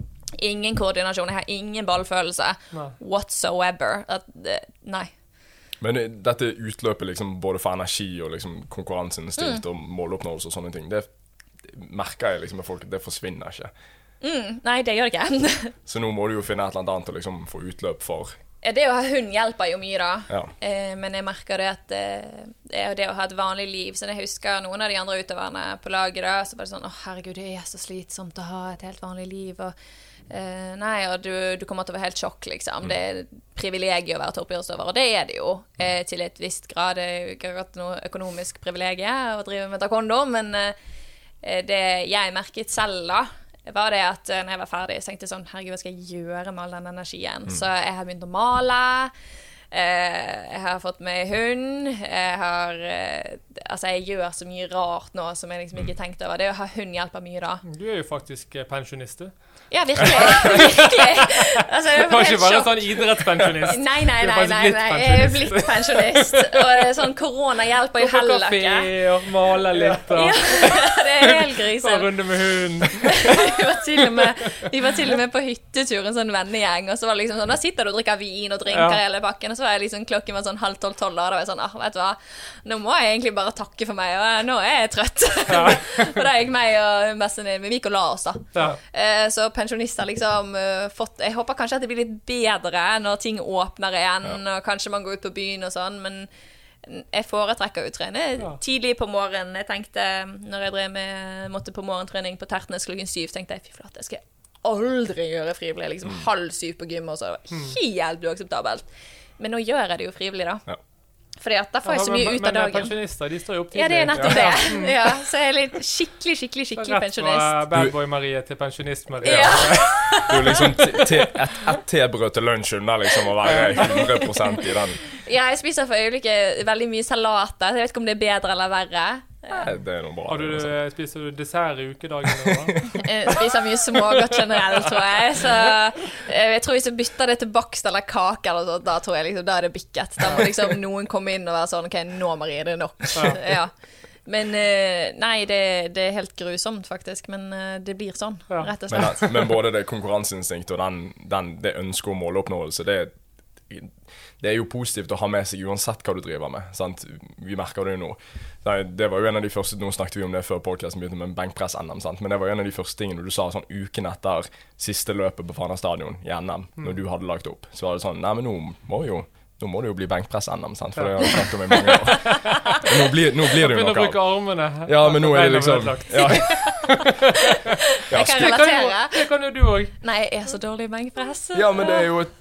ingen koordinasjon. Jeg har ingen ballfølelse nei. whatsoever. At, uh, nei. Men dette utløpet liksom, både for energi og liksom, konkurranseinstinkt mm. og måloppnåelse og sånne ting, det merker jeg liksom med folk det forsvinner ikke. Mm, nei, det gjør det ikke. så nå må du jo finne et eller annet å liksom få utløp for Det å ha hund hjelper jo mye, da. Ja. Eh, men jeg merker det at eh, det er det å ha et vanlig liv. Så jeg husker noen av de andre utøverne på laget da, så var det sånn Å, herregud, det er så slitsomt å ha et helt vanlig liv. Og eh, nei, og du, du kommer til å være helt sjokk, liksom. Det er et privilegium å være toppidrettsutøver, og det er det jo eh, til et visst grad. Det er ikke akkurat noe økonomisk privilegium å drive med taekwondo, men eh, det jeg merket selv da, var det at eh, når jeg var ferdig, så tenkte jeg sånn Herregud, hva skal jeg gjøre med all den energien? Så jeg har begynt å male. Eh, jeg har fått meg hund. Jeg har eh, Altså, jeg gjør så mye rart nå som jeg liksom ikke tenkte over. Det å ha hund hjelper mye, da. Du er jo faktisk eh, pensjonist, du. Ja, virkelig. virkelig. Altså, jeg Du var ikke bare sjokk. sånn idrettspensjonist. Nei, nei, nei, nei, nei. jeg er blitt pensjonist. Og sånn korona hjelper jo heller Gå på kafé og male litt og Ja, det er helt ta en runde med hund. Vi var, til og med, vi var til og med på hyttetur, en sånn vennegjeng. Og så var det liksom sånn, da sitter du og drikker vin og drinker Ja. hele pakken. Og så var jeg liksom, klokken var sånn halv tolv-tolv, og da var jeg sånn ah, vet du hva, nå må jeg egentlig bare takke for meg. Og nå er jeg trøtt. og da gikk meg og bestevenninnen min vi gikk og la oss, da. Ja. Eh, Så pensjonister liksom uh, fått Jeg håper kanskje at det blir litt bedre når ting åpner igjen, og kanskje man går ut på byen og sånn, men jeg foretrekker å trene Ja. tidlig på morgenen. Jeg tenkte, når jeg drev med, måtte på morgentrening på Tertnes klokken syv, tenkte jeg fy flate, jeg skal aldri gjøre frivillig. Liksom halv syv på gym, og så det var helt uakseptabelt. Men nå gjør jeg det jo frivillig, da. Ja. Fordi at da får jeg så men- mye ut av Men dagen. pensjonister de står jo opp tidlig. Ja, det er nettopp det. Ja, så jeg er litt skikkelig, skikkelig, skikkelig pensjonist. Rett fra Badboy-Marie til Pensjonist-Marie. Ja. Du er liksom et, et tebrød til lunsj unna liksom å være 100 i den. Ja, jeg spiser for øyeblikket veldig mye salater. Jeg vet ikke om det er bedre eller verre. Nei, Det er noe bra. Har du, altså. eh, spiser du dessert i ukedagene? da? Jeg spiser mye smågodt generelt, tror jeg. Så eh, jeg tror hvis jeg bytter det til bakst eller kake, eller sånt, da tror jeg liksom, da er det bikket. Da må liksom noen komme inn og være sånn OK, nå Marie, det er nok. Ja. Men eh, nei, det, det er helt grusomt, faktisk. Men det blir sånn, Ja. rett og slett. Men, men både det konkurranseinstinktet og den, den, det ønsket om måloppnåelse, det, det er jo positivt å ha med seg uansett hva du driver med. Sant? Vi merker det jo nå. Det, det var jo en av de første, Nå snakket vi om det før podkasten begynte med benkpress-NM, sant? men det var jo en av de første tingene du sa sånn uken etter siste løpet på Fana stadion i NM, når du hadde lagt opp. Så var det sånn Nei, men nå må jo nå må det jo bli benkpress-NM, sant? for det har vi snakket om i mange år. Nå blir, nå blir det jo Begynner å bruke armene. Ja, men nå er det liksom ja. ja, Jeg kan relatere. det kan jo du òg. Nei, jeg er så dårlig i benkpress. ja, men det er jo et,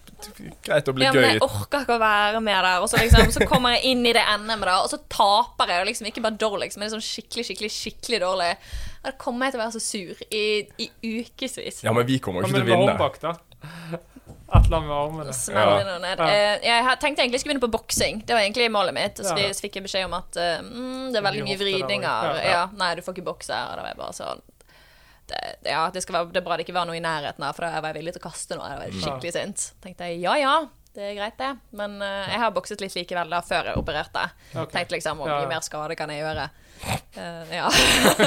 greit å bli Ja, men jeg orker ikke å være med der. Og så, liksom, så kommer jeg inn i det NM-et, da, og så taper jeg. Og liksom ikke bare dårligst, men sånn skikkelig, skikkelig skikkelig dårlig. Og Da kommer jeg til å være så sur i, i ukevis. Ja, men vi kommer jo ikke til å vinne. Bak, da. Et eller annet med armene. Ja. Eh, jeg tenkte egentlig jeg skulle begynne på boksing. Det var egentlig målet mitt. Så, fikk jeg beskjed om at eh, mm, det er veldig Mye vridninger. Ja, Ja, nei, du får ikke bokse. Og da var jeg bare sånn ja, det, skal være, det er bra det ikke var noe i nærheten her, for da var jeg villig til å kaste noe. Jeg var skikkelig sint. tenkte jeg ja ja, det er greit, det. Men uh, jeg har bokset litt likevel da, før jeg opererte. Okay. Tenkte liksom hvor mye ja. mer skade kan jeg gjøre? Uh, ja.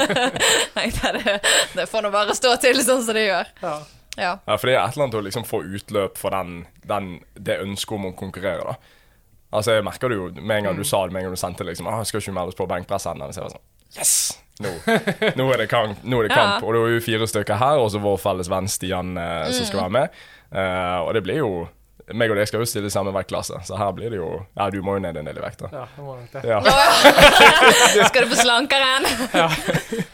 tenkte jeg, det, det får nå bare stå til sånn som det gjør. Ja. Ja. Ja, for det er et eller annet å liksom få utløp for den, den, det ønsket om å konkurrere, da. Altså, jeg merker det jo med en gang du sa det, med en gang du sendte liksom ah, 'Skal ikke meldes på benkpress ennå.' Så jeg var sånn Yes! Nå, nå er det kamp. Nå er det kamp. Ja. Og det er jo fire stykker her, og så vår felles venn Stian eh, som skal være med. Eh, og det blir jo meg og deg skal jo stille i samme vektklasse, så her blir det jo Ja, du må jo ned en del i vekt, da. ja, det må nok det. Ja. Skal du få slankeren? Ja.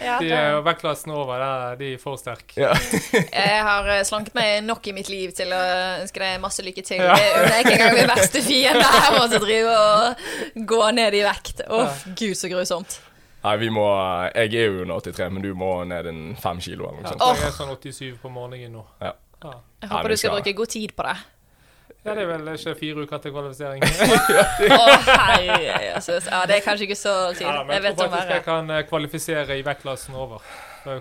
Ja, De det- er jo vektklassen over, der, de er for sterke. Ja. Jeg har eh, slanket meg nok i mitt liv til å ønske deg masse lykke til. Ja. Det er ikke engang min verste fiende her å drive og gå ned i vekt. Uff, gud, så grusomt. Nei, vi må Jeg er jo under 83, men du må ned en fem kilo eller noe sånt. Ja, jeg er sånn 87 på morgenen nå. Ja. Ja. Jeg håper Nei, du skal skal- bruke god tid på det. ja, det er vel ikke fire uker til kvalifisering. Å, hei! Jesus. Ja, det er kanskje ikke så tid. Ja, men Jeg jeg vet om faktisk jeg kan eh, kvalifisere i vektklassen over.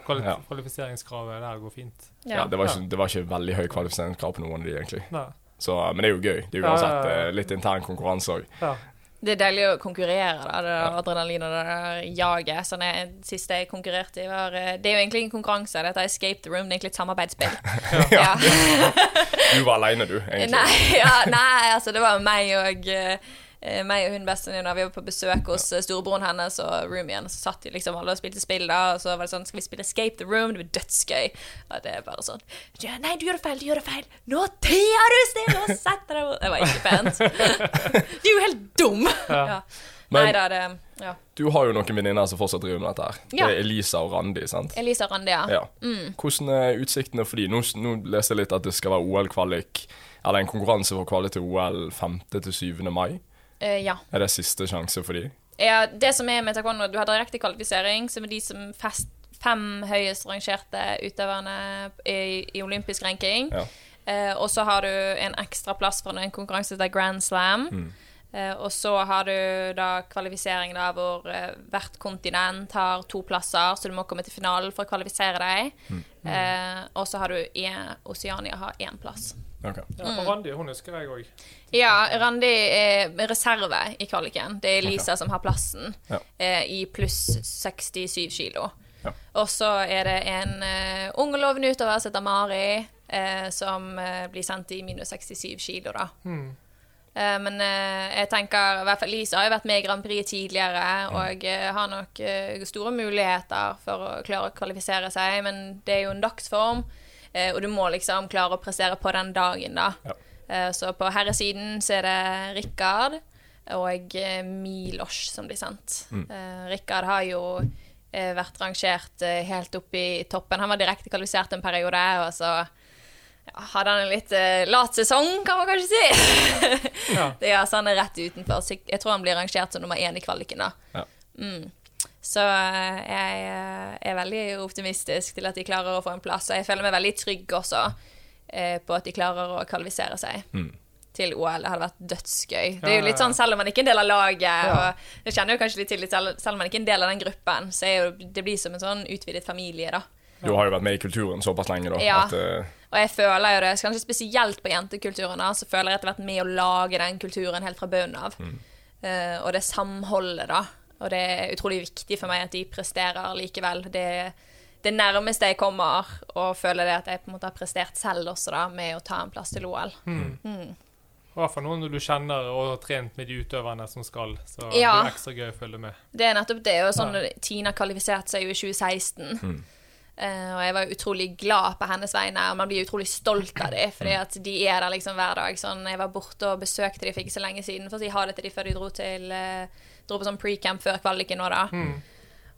Kvali Ja. Kvalifiseringskravet der går fint. Ja, det, var ikke, det var ikke veldig høy kvalifiseringskrav på noen av de, egentlig. Nei. Så, men det er jo gøy. Det er jo Ja, uansett ja, ja. eh, litt intern konkurranse òg. Ja. Det er deilig å konkurrere, da. Det der adrenalin og det der jaget. Sånn jeg, siste jeg konkurrerte i, var eh, Det er jo egentlig ingen konkurranse. Dette er Escape the Room. Det er egentlig et samarbeidsspill. ja. Du var aleine, du, egentlig. Nei, ja, nei, altså det var meg og eh, meg og hun bestevenninna vi var på besøk hos eh, storebroren hennes og roomien. Så satt de liksom alle og spilte spill, da. Og så var det sånn Skal vi spille Escape the Room? Det var dødsgøy. Og det er bare sånn ja, Nei, du gjør det feil, du gjør det feil. Nå tier du stille og setter deg. Det var ikke pent. du er jo helt dum. Ja. Men- Nei da, det Ja. Du har jo noen venninner som fortsatt driver med dette her. Ja. Det er Elisa og Randi, sant? Elisa Randi, ja. Ja. Hvordan er utsiktene for de? Nå, nå leser jeg litt at det skal være OL-kvalik, eller en konkurranse for kvalik til OL 5. til 7. mai. Eh, ja. Er det siste sjanse for de? Ja, det som er med taekwondo, du har direkte kvalifisering, som er de som fest, fem høyest rangerte utøverne i, i olympisk ranking. Ja. Uh, og så har du en ekstra plass for en konkurranse heter Grand Slam. Eh, og så har du da kvalifisering da hvor uh, hvert kontinent har to plasser, så du må komme til finalen for å kvalifisere deg. Eh, og så har du i Oceania har én plass. Ok. Ja, og Randi hun husker jeg òg. Ja, Randi er reserve i kvaliken. Det er Lisa som har plassen Ja. eh, i pluss 67 kilo. Ja. Og så er det en uh, ung og lovende utøver som heter Mari, eh, som eh, blir sendt i minus 67 kilo, da. Eh, men eh, jeg tenker i hvert fall Lisa har jo vært med i Grand Prix tidligere og eh, har nok store muligheter for å klare å kvalifisere seg, men det er jo en dagsform, eh, og du må liksom klare å prestere på den dagen, da. Ja. Eh, Så på herresiden så er det Rikard og eh, Milos som blir sendt. Eh, Rikard har jo eh, vært rangert eh, helt opp i toppen. Han var direkte kvalifisert en periode, og så hadde han en litt uh, lat sesong, kan man kanskje si. Ja. det er, så han er rett utenfor. Jeg tror han blir rangert som nummer én i kvaliken, da. Ja. Mm. Så eh, jeg eh, er veldig optimistisk til at de klarer å få en plass, og jeg føler meg veldig trygg også eh, på at de klarer å kvalifisere seg Mm. til OL. Det hadde vært dødsgøy. Det er jo litt ja, ja. sånn, selv om man ikke er en del av laget, og jeg kjenner jo kanskje litt til litt, selv, om man ikke er en del av den gruppen, så er jo, det blir som en sånn utvidet familie, da. Du har jo vært med i kulturen såpass lenge, da. Ja. At, uh... Og jeg føler jo det, kanskje spesielt på jentekulturen, da, så føler jeg at jeg har vært med å lage den kulturen helt fra bunnen av. Eh, og det samholdet, da. Og det er utrolig viktig for meg at de presterer likevel. Det det nærmeste jeg kommer å føle det at jeg på en måte har prestert selv også, da, med å ta en plass til OL. I hvert fall noen du kjenner og har trent med de utøverne som skal. Så Ja. det er ekstra gøy å følge med. Det er nettopp det. Og sånn, Tina kvalifiserte seg jo i 2016. Eh, og jeg var utrolig glad på hennes vegne, og man blir utrolig stolt av dem, fordi at de er der liksom hver dag. Sånn, jeg var borte og besøkte dem for ikke så lenge siden, for å si ha det til dem før de dro, til, eh, dro på sånn pre-camp før kvaliken nå, da.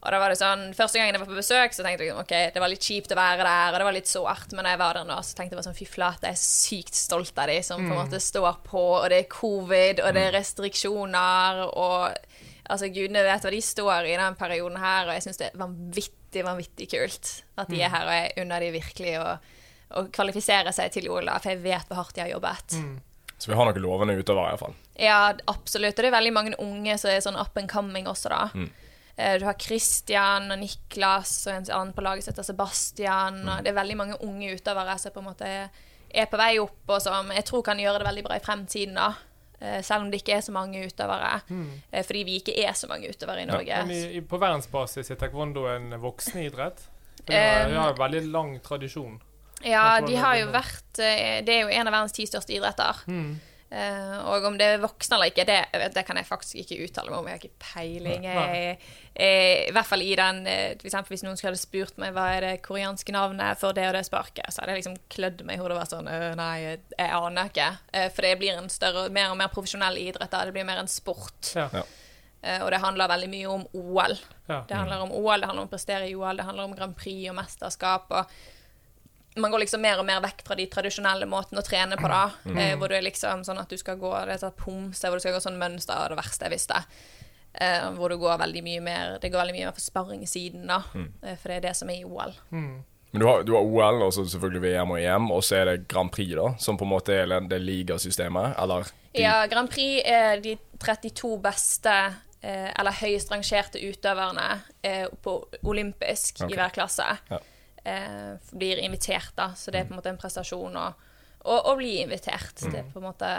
Og da var det sånn, Første gangen jeg var på besøk, så tenkte jeg ok, det var litt kjipt å være der, og det var litt sårt, men når jeg var der nå, så tenkte jeg bare sånn, fy flate, jeg er sykt stolt av de som på en måte står på, og det er covid, og det er restriksjoner, og altså gudene vet hva de står i den perioden her, og jeg syns det er vanvittig, vanvittig kult at de er her, og jeg unner de virkelig å, å kvalifisere seg til OL, for jeg vet hvor hardt de har jobbet. Så vi har noen lovende utøvere, iallfall. Ja, absolutt. Og det er veldig mange unge som er sånn up and coming også, da. Mm. Du har Christian og Niklas og en annen på laget som heter Sebastian. Og det er veldig mange unge utøvere som på en måte er, på vei opp, og som jeg tror kan gjøre det veldig bra i fremtiden. da. Eh, Selv om det ikke er så mange utøvere. Mm. Fordi vi ikke er så mange utøvere i Norge. Men i, i, på verdensbasis er taekwondo en voksenidrett? idrett? Vi Um, har, de har en veldig lang tradisjon. Ja, de har jo vært eh, Det er jo en av verdens ti største idretter. Mm. og om det er voksne eller ikke, det, det kan jeg faktisk ikke uttale meg om. Jeg har ikke peiling. Jeg, jeg, I hvert fall i den eh, For hvis noen skulle spurt meg hva er det koreanske navnet for det og det sparket, så hadde jeg liksom klødd meg i hodet og vært sånn «Øh, Nei, jeg, aner ikke. Eh, for det blir en større, mer og mer profesjonell idrett. da. Det blir mer en sport. Ja. Ja. Eh, og det handler veldig mye om OL. Ja. Det handler om OL, det handler om å prestere i OL, det handler om Grand Prix og mesterskap. og man går liksom mer og mer vekk fra de tradisjonelle måtene å trene på, da. Eh, hvor du er liksom sånn at du skal gå det heter pomse, hvor du skal gå sånn mønster av det verste jeg visste. Eh, hvor du går veldig mye mer Det går veldig mye mer for sparringssiden, da. Eh, for det er det som er i OL. Men du har, du har OL, og så selvfølgelig VM og EM, og så er det Grand Prix, da, som på en måte er det ligasystemet, eller de, Ja, Grand Prix er de 32 beste eh, eller høyest rangerte utøverne eh, på olympisk okay. i hver klasse. Ja. Eh, blir invitert, da. Så det er på en måte en prestasjon å, å, å bli invitert. Det er på en måte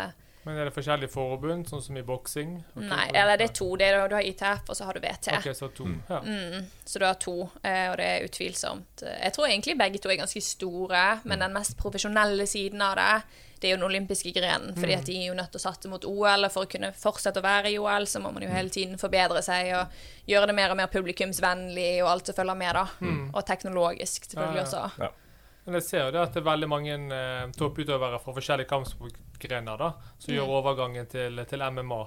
Men er det forskjellige forbund, sånn som i boksing? Okay, Nei, eller det er to. Det er, du har ITF, og så har du VT. Okay, så to. Ja. Mm, så du har to, eh, og det er utvilsomt Jeg tror egentlig begge to er ganske store, men den mest profesjonelle siden av det, det er jo den olympiske grenen. Fordi at de er jo nødt til å satse mot OL, og for å kunne fortsette å være i OL, så må man jo hele tiden forbedre seg og gjøre det mer og mer publikumsvennlig, og alt som følger med, da. Og teknologisk, selvfølgelig Ja, ja. også. Men jeg ser jo det at det er veldig mange eh, topputøvere fra forskjellige kampsportgrener da, som Mm. gjør overgangen til, til MMA.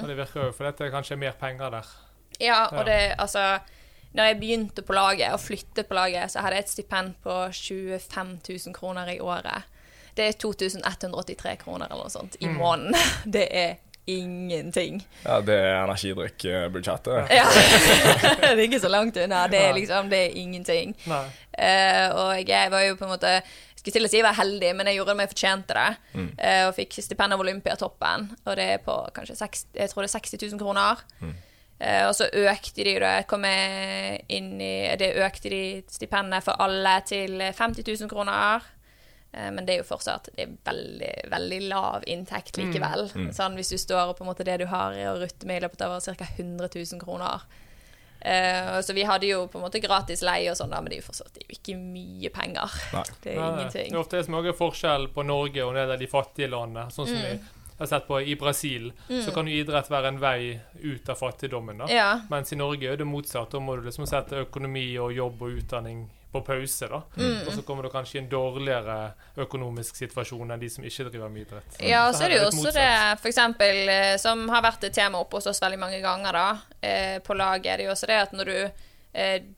Og det virker jo for dette det kanskje er mer penger der. Ja, og Ja. det, altså når jeg begynte på laget og flyttet på laget, så hadde jeg et stipend på 25 000 kroner i året. Det er 2183 kroner eller noe sånt i måneden. Det er ingenting. Ja, det er energidrikkbudsjettet. Ja. det er ikke så langt unna. Det er liksom, det er ingenting. Eh, og jeg var jo på en måte skulle til å si jeg var heldig, men jeg gjorde det meg fortjente det. Eh, og fikk stipend av Olympiatoppen, og det er på kanskje 60, jeg tror det er 60 000 kroner. Eh, og så økte de det, kom jeg inn i Det økte de stipendet for alle til 50 000 kroner. Eh, Men det er jo fortsatt det er veldig, veldig lav inntekt likevel. Sånn, hvis du står og på en måte det du har å rutte med i løpet av ca. 100 000 kroner. Uh, så vi hadde jo på en måte gratis leie og sånn, men det er jo fortsatt det er jo ikke mye penger. Nei. Det er Nei, ingenting. Det er ofte er forskjell på Norge og ned i de fattige landene. Sånn som Mm. vi har sett på i Brasil, så kan jo idrett være en vei ut av fattigdommen. da. Ja. Mens i Norge er det motsatt. Da må du liksom sette økonomi og jobb og utdanning på pause. da. Mm. Og så kommer du kanskje i en dårligere økonomisk situasjon enn de som ikke driver med idrett. Ja, Så så er det jo også det, eksempel, eh, som har vært et tema oppe hos oss veldig mange ganger da, eh, på laget, er det jo også det at når du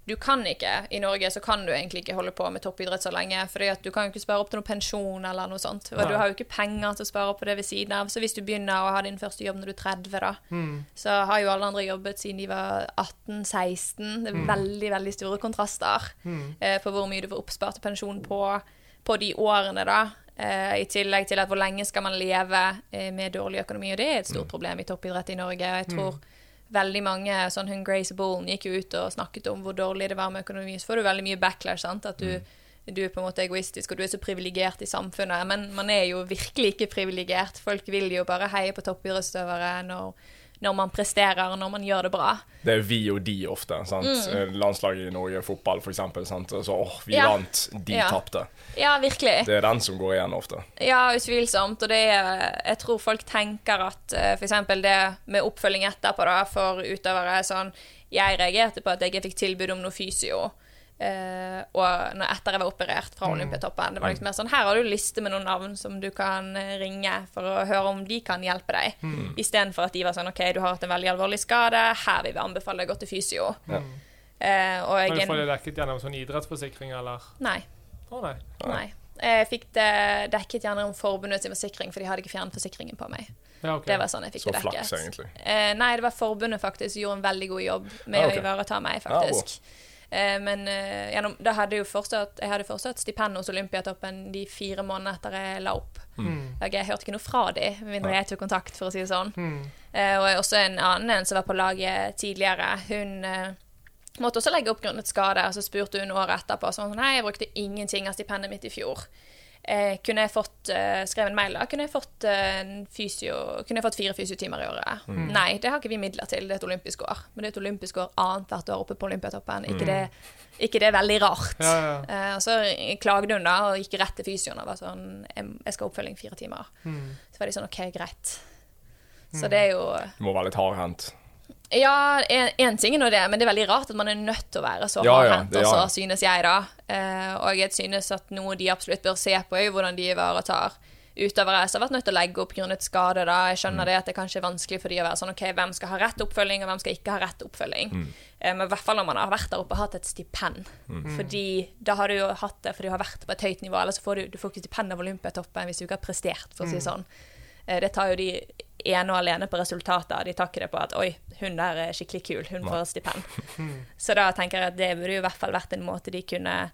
du kan ikke, I Norge så kan du egentlig ikke holde på med toppidrett så lenge. at du kan jo ikke spare opp til noe pensjon eller noe sånt. Og du har jo ikke penger til å spare opp på det ved siden av. Så hvis du begynner å ha din første jobb når du er 30, da, Mm. så har jo alle andre jobbet siden de var 18-16. Det er veldig, veldig store kontraster Mm. eh, på hvor mye du får oppspart pensjon på, på de årene, da. Eh, I tillegg til at hvor lenge skal man leve eh, med dårlig økonomi, og det er et stort problem i toppidrett i Norge. Og jeg tror veldig mange, sånn hun Grace Bollen gikk jo ut og snakket om hvor dårlig det var med økonomi, så får du veldig mye backlash, sant. At du, du er på en måte egoistisk, og du er så privilegert i samfunnet. Men man er jo virkelig ikke privilegert. Folk vil jo bare heie på toppidrettsutøvere når, når man presterer, og når man gjør det bra. Det er vi og de ofte. sant? Mm. Landslaget i Norge, fotball f.eks. Så åh, vi. Ja. vant, de Ja. tapte. Ja, virkelig. Det er den som går igjen ofte. Ja, utvilsomt. Og det er, jeg tror folk tenker at uh, f.eks. det med oppfølging etterpå da, for utøvere er sånn Jeg reagerte på at jeg ikke fikk tilbud om noe fysio. Eh, og når, etter jeg var operert fra Olympiatoppen. Det var liksom mer sånn Her har du liste med noen navn som du kan eh, ringe for å høre om de kan hjelpe deg. Mm. Istedenfor at de var sånn OK, du har hatt en veldig alvorlig skade. Her vil vi anbefale deg å gå til fysio. Eh, og Kan du fått få det dekket gjennom sånn idrettsforsikring, eller? Nei. Oh, nei. Nei. Jeg fikk det dekket gjennom forbundets forsikring, for de hadde ikke fjernet forsikringen på meg. Ja, okay. Det var sånn jeg fikk Så det dekket. flaks, egentlig. Eh, nei, det var forbundet faktisk som gjorde en veldig god jobb med Ja, okay. å ivareta meg, faktisk. eh, men eh, gjennom, da hadde jo fortsatt, jeg hadde fortsatt stipend hos Olympiatoppen de fire månedene etter jeg la opp. Mm. Jeg, jeg hørte ikke noe fra dem, med mindre jeg tok kontakt, for å si det sånn. Mm. Eh, og også en annen en som var på laget tidligere, hun eh, måtte også legge opp grunnet skade. Og så spurte hun året etterpå sånn Nei, jeg brukte ingenting av stipendet mitt i fjor. Eh, kunne jeg fått eh, skrevet en mail da, kunne jeg fått, eh, en fysio, kunne jeg fått fire fysiotimer i året? Nei, det har ikke vi midler til. Det er et olympisk år. Men det er et olympisk år annethvert år oppe på Olympiatoppen. Ikke, det, ikke det er veldig rart. Ja, ja. Eh, og så klagde hun da og gikk rett til fysioen og var sånn Jeg, jeg skal ha oppfølging fire timer. Mm. Så var de sånn OK, greit. Så det er jo Du må være litt hardhendt. Ja, én ting er nå det, men det er veldig rart at man er nødt til å være så Ja, ja, hardhendt ja. også, synes jeg, da. Eh, og jeg synes at noe de absolutt bør se på, er jo hvordan de ivaretar utøvere som har vært nødt til å legge opp grunnet skade. da. Jeg Mm. skjønner det at det kanskje er vanskelig for de å være sånn OK, hvem skal ha rett oppfølging, og hvem skal ikke ha rett oppfølging? Mm. Eh, men i hvert fall når man har vært der oppe og hatt et stipend. Mm. Fordi da har du jo hatt det fordi du har vært på et høyt nivå, eller så får du, du får ikke stipend av Olympiatoppen hvis du ikke har prestert, for å si det sånn. Eh, Det tar jo de ene og alene på resultater. De takker det på at 'oi, hun der er skikkelig kul, hun får stipend'. Så da tenker jeg at det burde jo i hvert fall vært en måte de kunne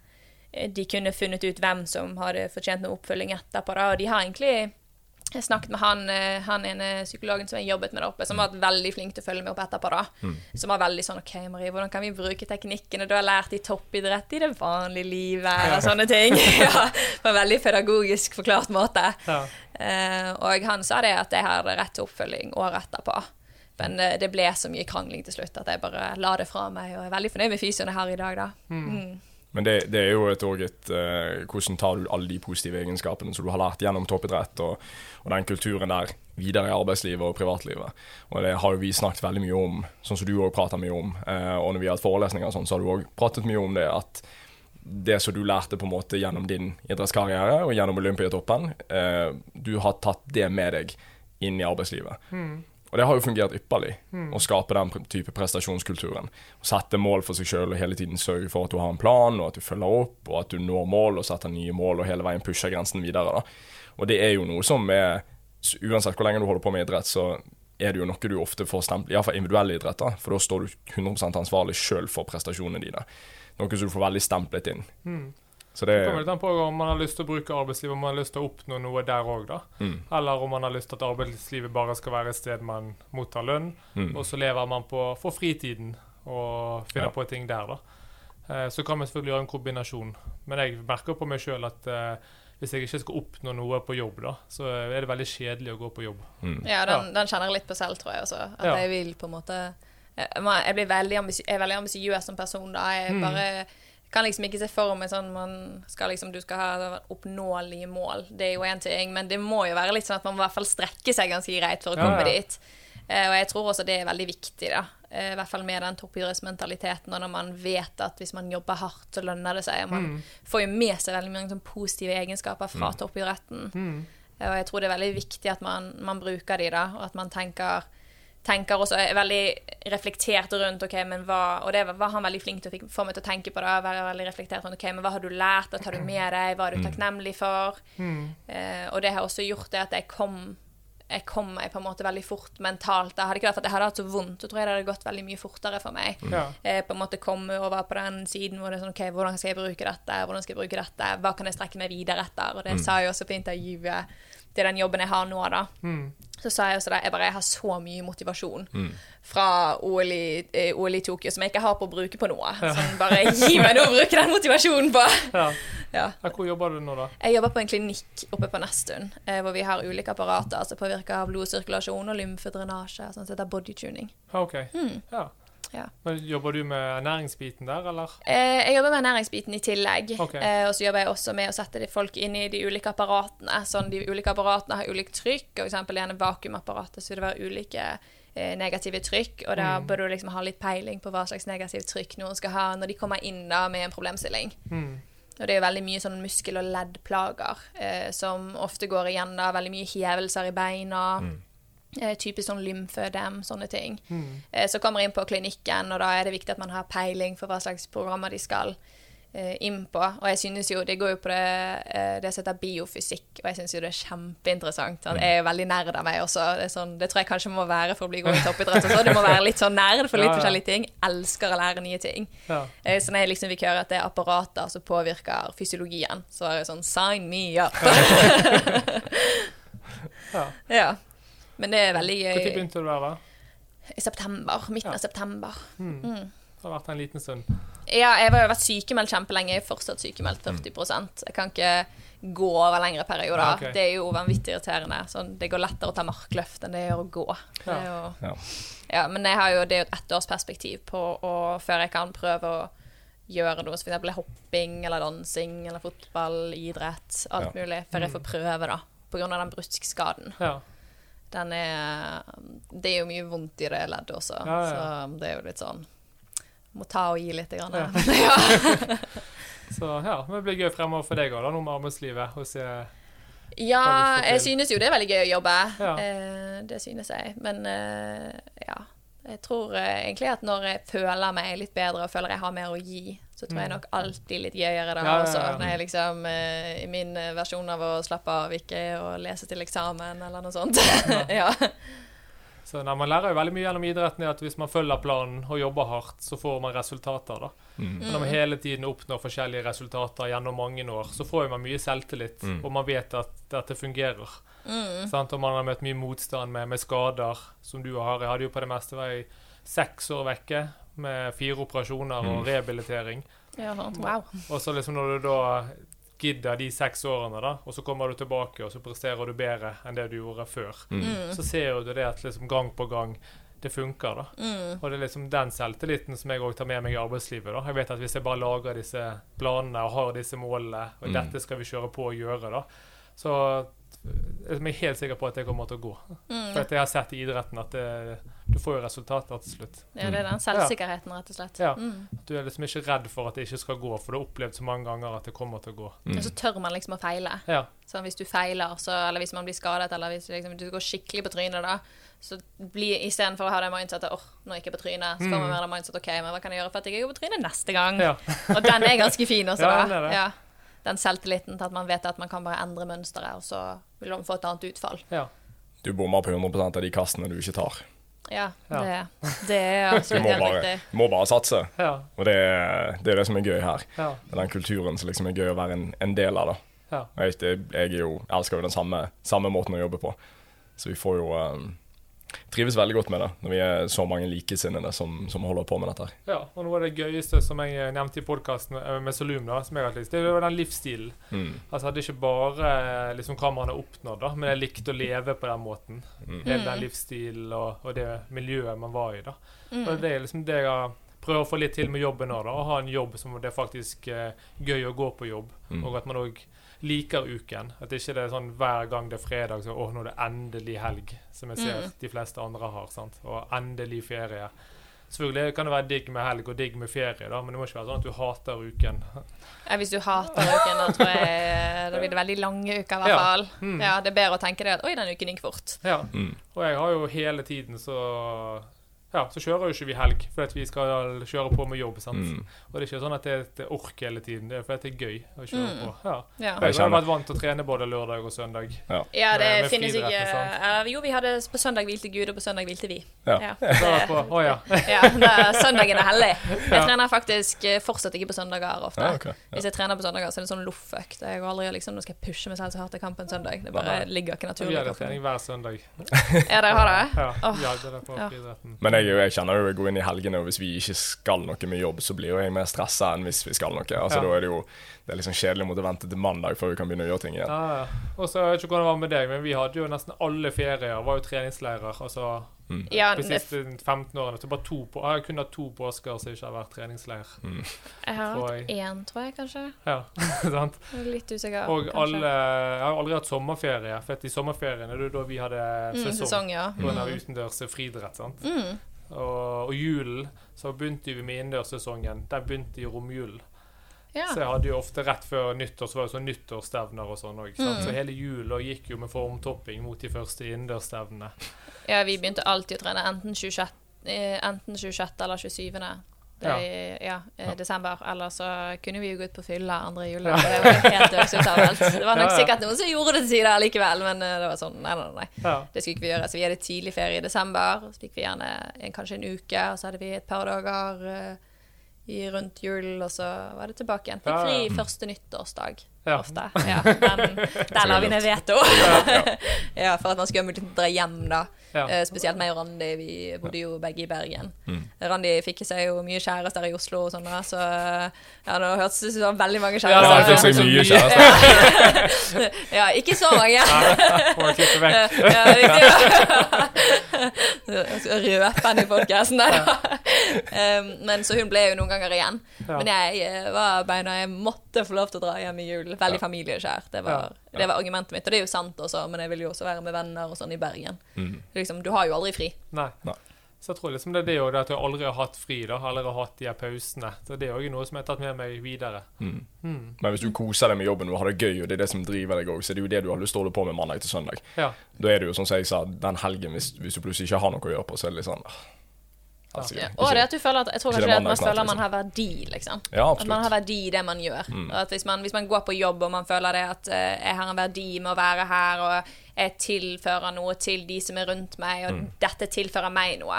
De kunne funnet ut hvem som hadde fortjent noe oppfølging etterpå. Da. Og de har egentlig jeg snakket med han, eh, han ene psykologen som jeg jobbet med der oppe, som var veldig flink til å følge meg opp etterpå. da. Mm. Som var veldig sånn OK, Marie, hvordan kan vi bruke teknikkene du har lært i toppidrett i det vanlige livet, og sånne ting. ja, På en veldig pedagogisk forklart måte. Ja. Eh, og han sa det at jeg hadde rett til oppfølging året etterpå. Men eh, det ble så mye krangling til slutt at jeg bare la det fra meg, og er veldig fornøyd med fysioen jeg har i dag, da. Mm. Men det, det er jo et, også et uh, Hvordan tar du alle de positive egenskapene som du har lært gjennom toppidrett, og, og den kulturen der videre i arbeidslivet og privatlivet. Og det har jo vi snakket veldig mye om, sånn som du òg prater mye om. Uh, og når vi har hatt forelesninger sånn, så har du òg pratet mye om det at det som du lærte på en måte gjennom din idrettskarriere og gjennom Olympiatoppen, uh, du har tatt det med deg inn i arbeidslivet. Og det har jo fungert ypperlig, å skape den type prestasjonskulturen. Å sette mål for seg sjøl og hele tiden sørge for at du har en plan, og at du følger opp, og at du når mål og setter nye mål og hele veien pusher grensen videre. da. Og det er jo noe som er Uansett hvor lenge du holder på med idrett, så er det jo noe du ofte får stempel Iallfall individuell idrett, da, for da står du 100 ansvarlig sjøl for prestasjonene dine. Noe som du får veldig stemplet inn. Så det Det kommer litt an på om man har lyst til å bruke arbeidslivet, om man har lyst til å oppnå noe der òg, da. Mm. Eller om man har lyst til at arbeidslivet bare skal være et sted man mottar lønn, Mm. og så lever man på for fritiden og finner Ja. på ting der, da. Eh, Så kan man selvfølgelig gjøre en kombinasjon. Men jeg merker på meg sjøl at eh, hvis jeg ikke skal oppnå noe på jobb, da, så er det veldig kjedelig å gå på jobb. Mm. Ja, den, den kjenner jeg litt på selv, tror jeg også. At Ja. jeg vil på en måte Jeg, jeg blir veldig, jeg er veldig ambisiøs som person, da. Jeg Mm. Kan liksom ikke se for meg sånn man skal liksom, Du skal ha oppnåelige mål. Det er jo én ting, men det må jo være litt sånn at man i hvert fall strekke seg ganske greit for å komme ja. dit. Eh, og jeg tror også det er veldig viktig, da. Eh, I hvert fall med den toppidrettsmentaliteten, og når man vet at hvis man jobber hardt, så lønner det seg. Og man Mm. får jo med seg veldig mange sånn positive egenskaper fra toppidretten. Mm. Og jeg tror det er veldig viktig at man, man bruker de, da, og at man tenker tenker også er veldig reflektert rundt ok, men hva, Og det var han veldig flink til å få meg til å tenke på. det, være veldig reflektert rundt, ok, men Hva har du lært? Hva tar du med deg? Hva er du takknemlig for? Mm. Eh, og det har også gjort det at jeg kom jeg kom meg på en måte veldig fort mentalt. Det hadde ikke vært for at jeg hadde hatt så vondt, så tror jeg det hadde gått veldig mye fortere for meg. Ja. Eh, på en måte komme over på den siden hvor det er sånn OK, hvordan skal jeg bruke dette? Hvordan skal jeg bruke dette? Hva kan jeg strekke meg videre etter? Og det sa jeg også på intervjuet til den jobben jeg har nå, da. Mm. Så sa jeg også det, jeg bare jeg har så mye motivasjon fra OL i, eh, OL i Tokyo som jeg ikke har på å bruke på noe. Sånn, bare gi meg noe å bruke den motivasjonen på! Ja. Ja. Ja, Hvor jobber du nå, da? Jeg jobber på en klinikk oppe på Nesttun, eh, hvor vi har ulike apparater som påvirker av blodsirkulasjon og lymfedrenasje, sånn som heter bodytuning. Okay. OK. Ja. Ja. Men Jobber du med ernæringsbiten der, eller? Eh, jeg jobber med ernæringsbiten i tillegg. Okay. Eh, og så jobber jeg også med å sette folk inn i de ulike apparatene. Sånn, de ulike apparatene har ulikt trykk, og eksempel i en vakuumapparatet så vil det være ulike eh, negative trykk, og da bør du liksom ha litt peiling på hva slags negativt trykk noen skal ha når de kommer inn da med en problemstilling. Mm. Og det er jo veldig mye sånn muskel- og leddplager eh, som ofte går igjen da. Veldig mye hevelser i beina. Eh, typisk sånn lymfødem, sånne ting. Mm. Eh, så kommer jeg inn på klinikken, og da er det viktig at man har peiling for hva slags programmer de skal eh, inn på. Og jeg synes jo, det går jo på det, eh, det som heter biofysikk, og jeg synes jo det er kjempeinteressant. han Jeg er jo veldig nerd av meg også. Det, er sånn, det tror jeg kanskje må være for å bli god i toppidrett. også. Du må være litt sånn nerd for litt Ja, ja. forskjellige ting. Elsker å lære nye ting. Ja. Eh, Så når jeg liksom fikk høre at det er apparater som påvirker fysiologien, så var det sånn Sign me up! ja. ja. Men det er veldig Når begynte du der, da? I september. Midten Ja. av september. Mm. Mm. Det har vært en liten stund. Ja, jeg har jo vært sykemeldt kjempelenge. Jeg er fortsatt sykemeldt 40% Jeg kan ikke gå over lengre perioder. Ja, okay. Det er jo vanvittig irriterende. Sånn, det går lettere å ta markløft enn det gjør å gå. Det er jo, Ja. ja, men jeg har jo, det er jo et ettårsperspektiv på å, før jeg kan prøve å gjøre noe, som f.eks. hopping eller dansing eller fotball, idrett, alt Ja. mulig, før jeg får prøve, da. På grunn av den bruskskaden. Ja. Den er Det er jo mye vondt i det leddet også, Ja, ja. så det er jo litt sånn Må ta og gi litt. Grann. Ja. Ja. Så ja, men det blir gøy fremover for deg òg, da, noe med arbeidslivet. Se Ja, jeg synes jo det er veldig gøy å jobbe. Eh, det synes jeg. Men eh, ja. Jeg tror eh, egentlig at når jeg føler meg litt bedre og føler jeg har mer å gi, så tror jeg Mm. nok alltid litt gøyere da Ja, ja, ja. Når jeg liksom eh, I min eh, versjon av å slappe av, ikke å lese til eksamen eller noe sånt. ja. Så nei, Man lærer jo veldig mye gjennom idretten i at hvis man følger planen og jobber hardt, så får man resultater. da. Mm. Og Når man hele tiden oppnår forskjellige resultater gjennom mange år, så får man mye selvtillit, Mm. og man vet at dette fungerer. Sant? Og man har møtt mye motstand med, med skader, som du har. Jeg hadde jo på det meste var jeg seks år vekke med fire operasjoner og Mm. rehabilitering. Ja. Wow. Og så liksom når du da gidder de seks årene, da, og så kommer du tilbake og så presterer du bedre enn det du gjorde før, Mm. så ser du det at liksom gang på gang det funker. da. Mm. Og det er liksom den selvtilliten som jeg òg tar med meg i arbeidslivet. da. Jeg vet at hvis jeg bare lager disse planene og har disse målene, og Mm. dette skal vi kjøre på og gjøre, da, så jeg er jeg helt sikker på at det kommer til å gå. Mm. For at jeg har sett i idretten at det, du får jo resultater til slutt. Ja, det er den selvsikkerheten, rett og slett. Ja. Mm. Du er liksom ikke redd for at det ikke skal gå, for du har opplevd så mange ganger at det kommer til å gå. Mm. Og så tør man liksom å feile. Ja. Så hvis du feiler, så, eller hvis man blir skadet, eller hvis liksom, du går skikkelig på trynet, da, så blir istedenfor å ha det mindsetet åh, nå gikk jeg på trynet, så får man være det mindset OK, men hva kan jeg gjøre for at jeg ikke går på trynet neste gang? Mm. Ja. Og den er ganske fin også, Ja, da. den er det. Ja. Den selvtilliten til at man vet at man kan bare endre mønsteret, og så vil man få et annet utfall. ja. Du bommer på 100 av de kastene du ikke tar. Ja, Ja. Det, det er Du absolutt må helt bare, riktig. du må bare satse. Ja. Og det, er- det er det som er gøy her. Ja. Det er den kulturen som liksom er gøy å være en, en del av. da. Ja. Jeg, jeg, jeg jo, jeg, elsker jo den samme, samme måten å jobbe på. Så vi får jo um, trives veldig godt med det, når vi er så mange likesinnede som, som holder på med dette. her. ja. Og noe av det gøyeste som jeg nevnte i podkasten med Solum, da, som jeg har lyst, det var den livsstilen. Mm. Altså, det er ikke bare eh, liksom, hva man har oppnådd, da, men jeg likte å leve på den måten. Mm. Hele den livsstilen og, og det miljøet man var i. da. Mm. Og det er liksom det jeg prøver å få litt til med jobben nå. da, Å ha en jobb som det er faktisk eh, gøy å gå på jobb, Mm. og at man òg liker uken. At ikke det er sånn hver gang det er fredag, så åh, nå er det endelig helg, som jeg ser Mm. de fleste andre har. sant? Og endelig ferie. Selvfølgelig kan det være digg med helg og digg med ferie, da, men det må ikke være sånn at du hater uken. Ja, hvis du hater uken, da tror jeg da blir det veldig lange uker, i hvert Ja. fall. Mm. Ja, det er bedre å tenke det at oi, den uken gikk fort. Ja. Mm. Og jeg har jo hele tiden så Ja, så kjører jo ikke vi helg, for vi skal kjøre på med jobb. sant? Mm. Og det er ikke sånn at det er et ork hele tiden, det er fordi det er gøy å kjøre Mm. på. Ja. Ja. Jeg har vært vant til å trene både lørdag og søndag. Ja. Ja, det Med- med finnes ikke uh, eh, Jo, vi hadde på søndag hvilte Gud, og på søndag hvilte vi. Ja. Ja, det, på, oh, ja. ja er, søndagen er hellig. Jeg Ja. trener faktisk eh, fortsatt ikke på søndager ofte. Ja, okay. Ja. Hvis jeg trener på søndager, så er det sånn loff-økt. Jeg går aldri liksom, Nå skal jeg pushe meg selv så hardt til kamp en søndag. Det bare ligger ikke naturlig. Vi har trening hver søndag. Ja, dere har det? Ja, ja det på friidretten. Jeg, jeg kjenner jo jeg går inn i helgene, og hvis vi ikke skal noe med jobb, så blir jo jeg mer stressa enn hvis vi skal noe. Altså Ja. Da er det jo det er liksom kjedelig å måtte vente til mandag før vi kan begynne å gjøre ting igjen. Ja, ja. Og så jeg vet ikke hvordan det var med deg, men vi hadde jo nesten alle ferier var jo treningsleirer. Altså Ja, de siste 15 årene. Så bare to på, jeg har kun hatt to påsker som ikke har vært treningsleir. jeg har hatt én, tror jeg kanskje. Ja, sant? Litt usikker. Og kanskje. alle Jeg har aldri hatt sommerferie, for at i sommerferien er det da vi hadde mm, sesong. sesong, ja. På grunn Mm. utendørs friidrett. sant? Mm. Og, og julen, så begynte vi med innendørssesongen. Den begynte i romjulen. Ja. Så jeg hadde jo ofte rett før nyttår så var det sånn nyttårsstevner og sånn òg. Mm. Så hele jula gikk jo med formtopping mot de første innendørsstevnene. ja, vi begynte alltid å trene enten 26, eh, enten 26. eller 27. Det, Ja. ja. eh, desember. Eller så kunne vi jo gå ut på fylla andre jula. Det var helt dødsutavelt. Det var nok sikkert noen som gjorde det til tider likevel, men eh, det var sånn Nei, nei, nei. Det skulle ikke vi gjøre. Så vi hadde tidlig ferie i desember. Så fikk vi gjerne en, kanskje en uke, og så hadde vi et par dager i rundt jul, og så var det tilbake igjen. Fikk fri første nyttårsdag. Ja. Ofte. Ja, den, der la vi ned veto. ja, for at man skulle ha mulighet til å dra hjem, da. Ja. Eh, spesielt meg og Randi, vi bodde jo begge i Bergen. Mm. Randi fikk seg jo mye kjærester i Oslo og sånn, da, så ja, nå hørtes det ut som veldig mange kjærester. Ja, det fikk seg mye kjærester. ja, ikke så mange. Må klippe vekk. ja, riktig. Røpe i podkasten der, da. Um, men så hun ble jo noen ganger igjen. Men jeg eh, var beina Jeg måtte få lov til å dra hjem i jul. Veldig familieskjær. Det var, det var argumentet mitt. Og det er jo sant også, men jeg vil jo også være med venner og sånn i Bergen. Mm. Liksom, du har jo aldri fri. Nei. Nei. Så jeg tror liksom det er det òg, at jeg aldri har hatt fri. da, Aldri har hatt de her pausene. Så det er òg noe som jeg har tatt med meg videre. Mm. Mm. Men hvis du koser deg med jobben og har det gøy, og det er det som driver deg òg, så det er det jo det du har lyst til å holde på med mandag til søndag. Ja. Da er det jo sånn som jeg sa, den helgen, hvis, hvis du plutselig ikke har noe å gjøre på, så er det litt sånn helsike. Ja. Og det at du føler at Jeg tror kanskje det at man føler snart, man liksom. har verdi, liksom. Ja, At man har verdi i det man gjør. At hvis man, hvis man går på jobb og man føler det at uh, jeg har en verdi med å være her, og jeg tilfører noe til de som er rundt meg, og dette tilfører meg noe,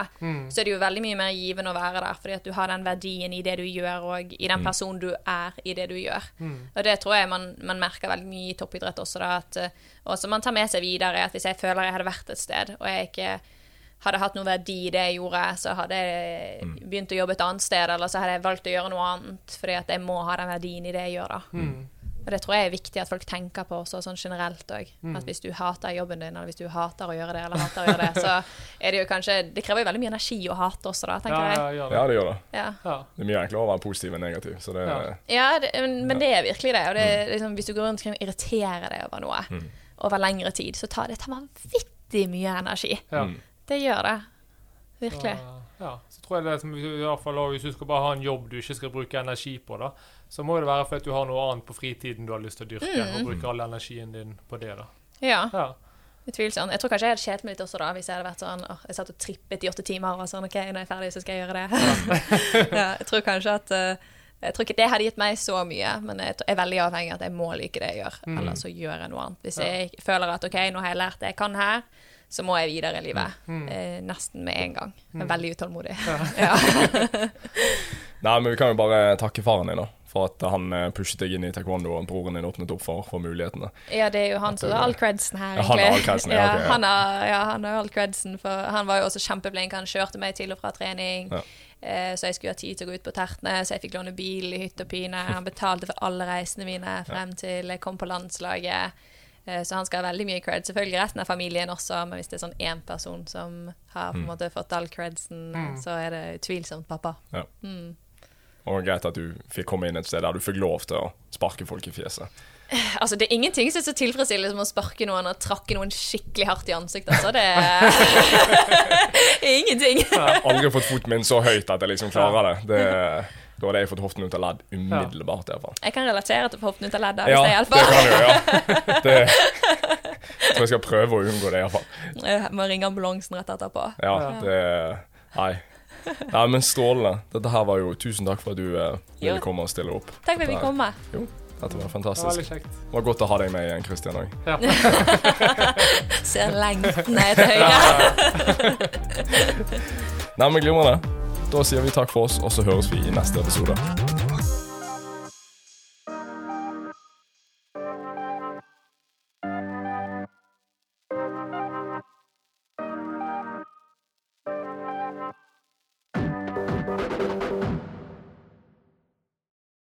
så er det jo veldig mye mer givende å være der, fordi at du har den verdien i det du gjør, og i den personen du er i det du gjør. Og det tror jeg man, man merker veldig mye i toppidrett også, da, at uh, og som man tar med seg videre, at hvis jeg føler jeg hadde vært et sted, og jeg ikke hadde hatt noe verdi i det jeg gjorde, så hadde jeg begynt å jobbe et annet sted, eller så hadde jeg valgt å gjøre noe annet, fordi at jeg må ha den verdien i det jeg gjør, da. Og det tror jeg er viktig at folk tenker på også, sånn generelt òg. At hvis du hater jobben din, eller hvis du hater å gjøre det, eller hater å gjøre det, så er det jo kanskje Det krever jo veldig mye energi å hate også, da, tenker ja, jeg. Ja. Ja, det gjør det. Ja. Ja. Det er mye enklere å være positiv enn negativ. Så det Ja. Ja, det, men, men det er virkelig det. Og det er liksom, hvis du går rundt og irriterer deg over noe over lengre tid, så tar det tar vanvittig mye energi. Ja. Det gjør det. Virkelig. Så, ja, så tror jeg det som, i hvert fall, Hvis du skal bare ha en jobb du ikke skal bruke energi på, da, så må det være fordi du har noe annet på fritiden du har lyst til å dyrke, og bruke all energien din på det. da. Ja. Ja. Utvilsomt. Jeg tror kanskje jeg hadde kjedet meg litt også da, hvis jeg hadde vært sånn Jeg satt og trippet i åtte timer og sånn OK, når jeg er ferdig, så skal jeg gjøre det. ja, jeg tror kanskje at eh, Jeg tror ikke det hadde gitt meg så mye, men jeg er veldig avhengig av at jeg må like det jeg gjør. Eller så gjør jeg noe annet. Hvis jeg føler at OK, nå har jeg lært det jeg kan her, så må jeg videre i livet. Eh, nesten med en gang. Jeg er veldig utålmodig. Ja. Nei, men vi kan jo bare takke faren din, da. For at han eh, pushet deg inn i taekwondo, og broren din åpnet opp for, for mulighetene. Ja, det er jo han som har all credsen her, egentlig. Ja, han har all credsen, ja, okay, ja. han har, ja, han har all credsen, for han var jo også kjempeblink. Han kjørte meg til og fra trening, Ja. eh, så jeg skulle ha tid til å gå ut på tertene. Så jeg fikk låne bil i hytte og pine. Han betalte for alle reisene mine frem til jeg kom på landslaget. Eh, Så han skal ha veldig mye cred. Selvfølgelig resten av familien også, men hvis det er sånn én person som har på en måte fått all credsen, så er det utvilsomt pappa. Ja. Og greit at du fikk komme inn et sted der du fikk lov til å sparke folk i fjeset. Altså, det er ingenting som er så tilfredsstillende som å sparke noen og trakke noen skikkelig hardt i ansiktet. Altså, det er ingenting. Jeg har aldri fått foten min så høyt at jeg liksom klarer det. det da hadde jeg fått hoften ut av ledd umiddelbart. i hvert fall. Jeg kan relatere til hoften ut av hvis Ja, det det kan du, ja. Det, jeg tror jeg skal prøve å unngå det, iallfall. Må ringe ambulansen rett etterpå. Ja, det Nei. Nei, men strålende. Dette her var jo Tusen takk for at du eh, ville Jo. komme og stille opp. Takk for at vi kom. komme. Jo, dette var fantastisk. Det var kjekt. Det var godt å ha deg med igjen, Kristian òg. Ja. Ser lengten ned til høyre. Nei, men glimrende. Da sier vi takk for oss, og så høres vi i neste episode.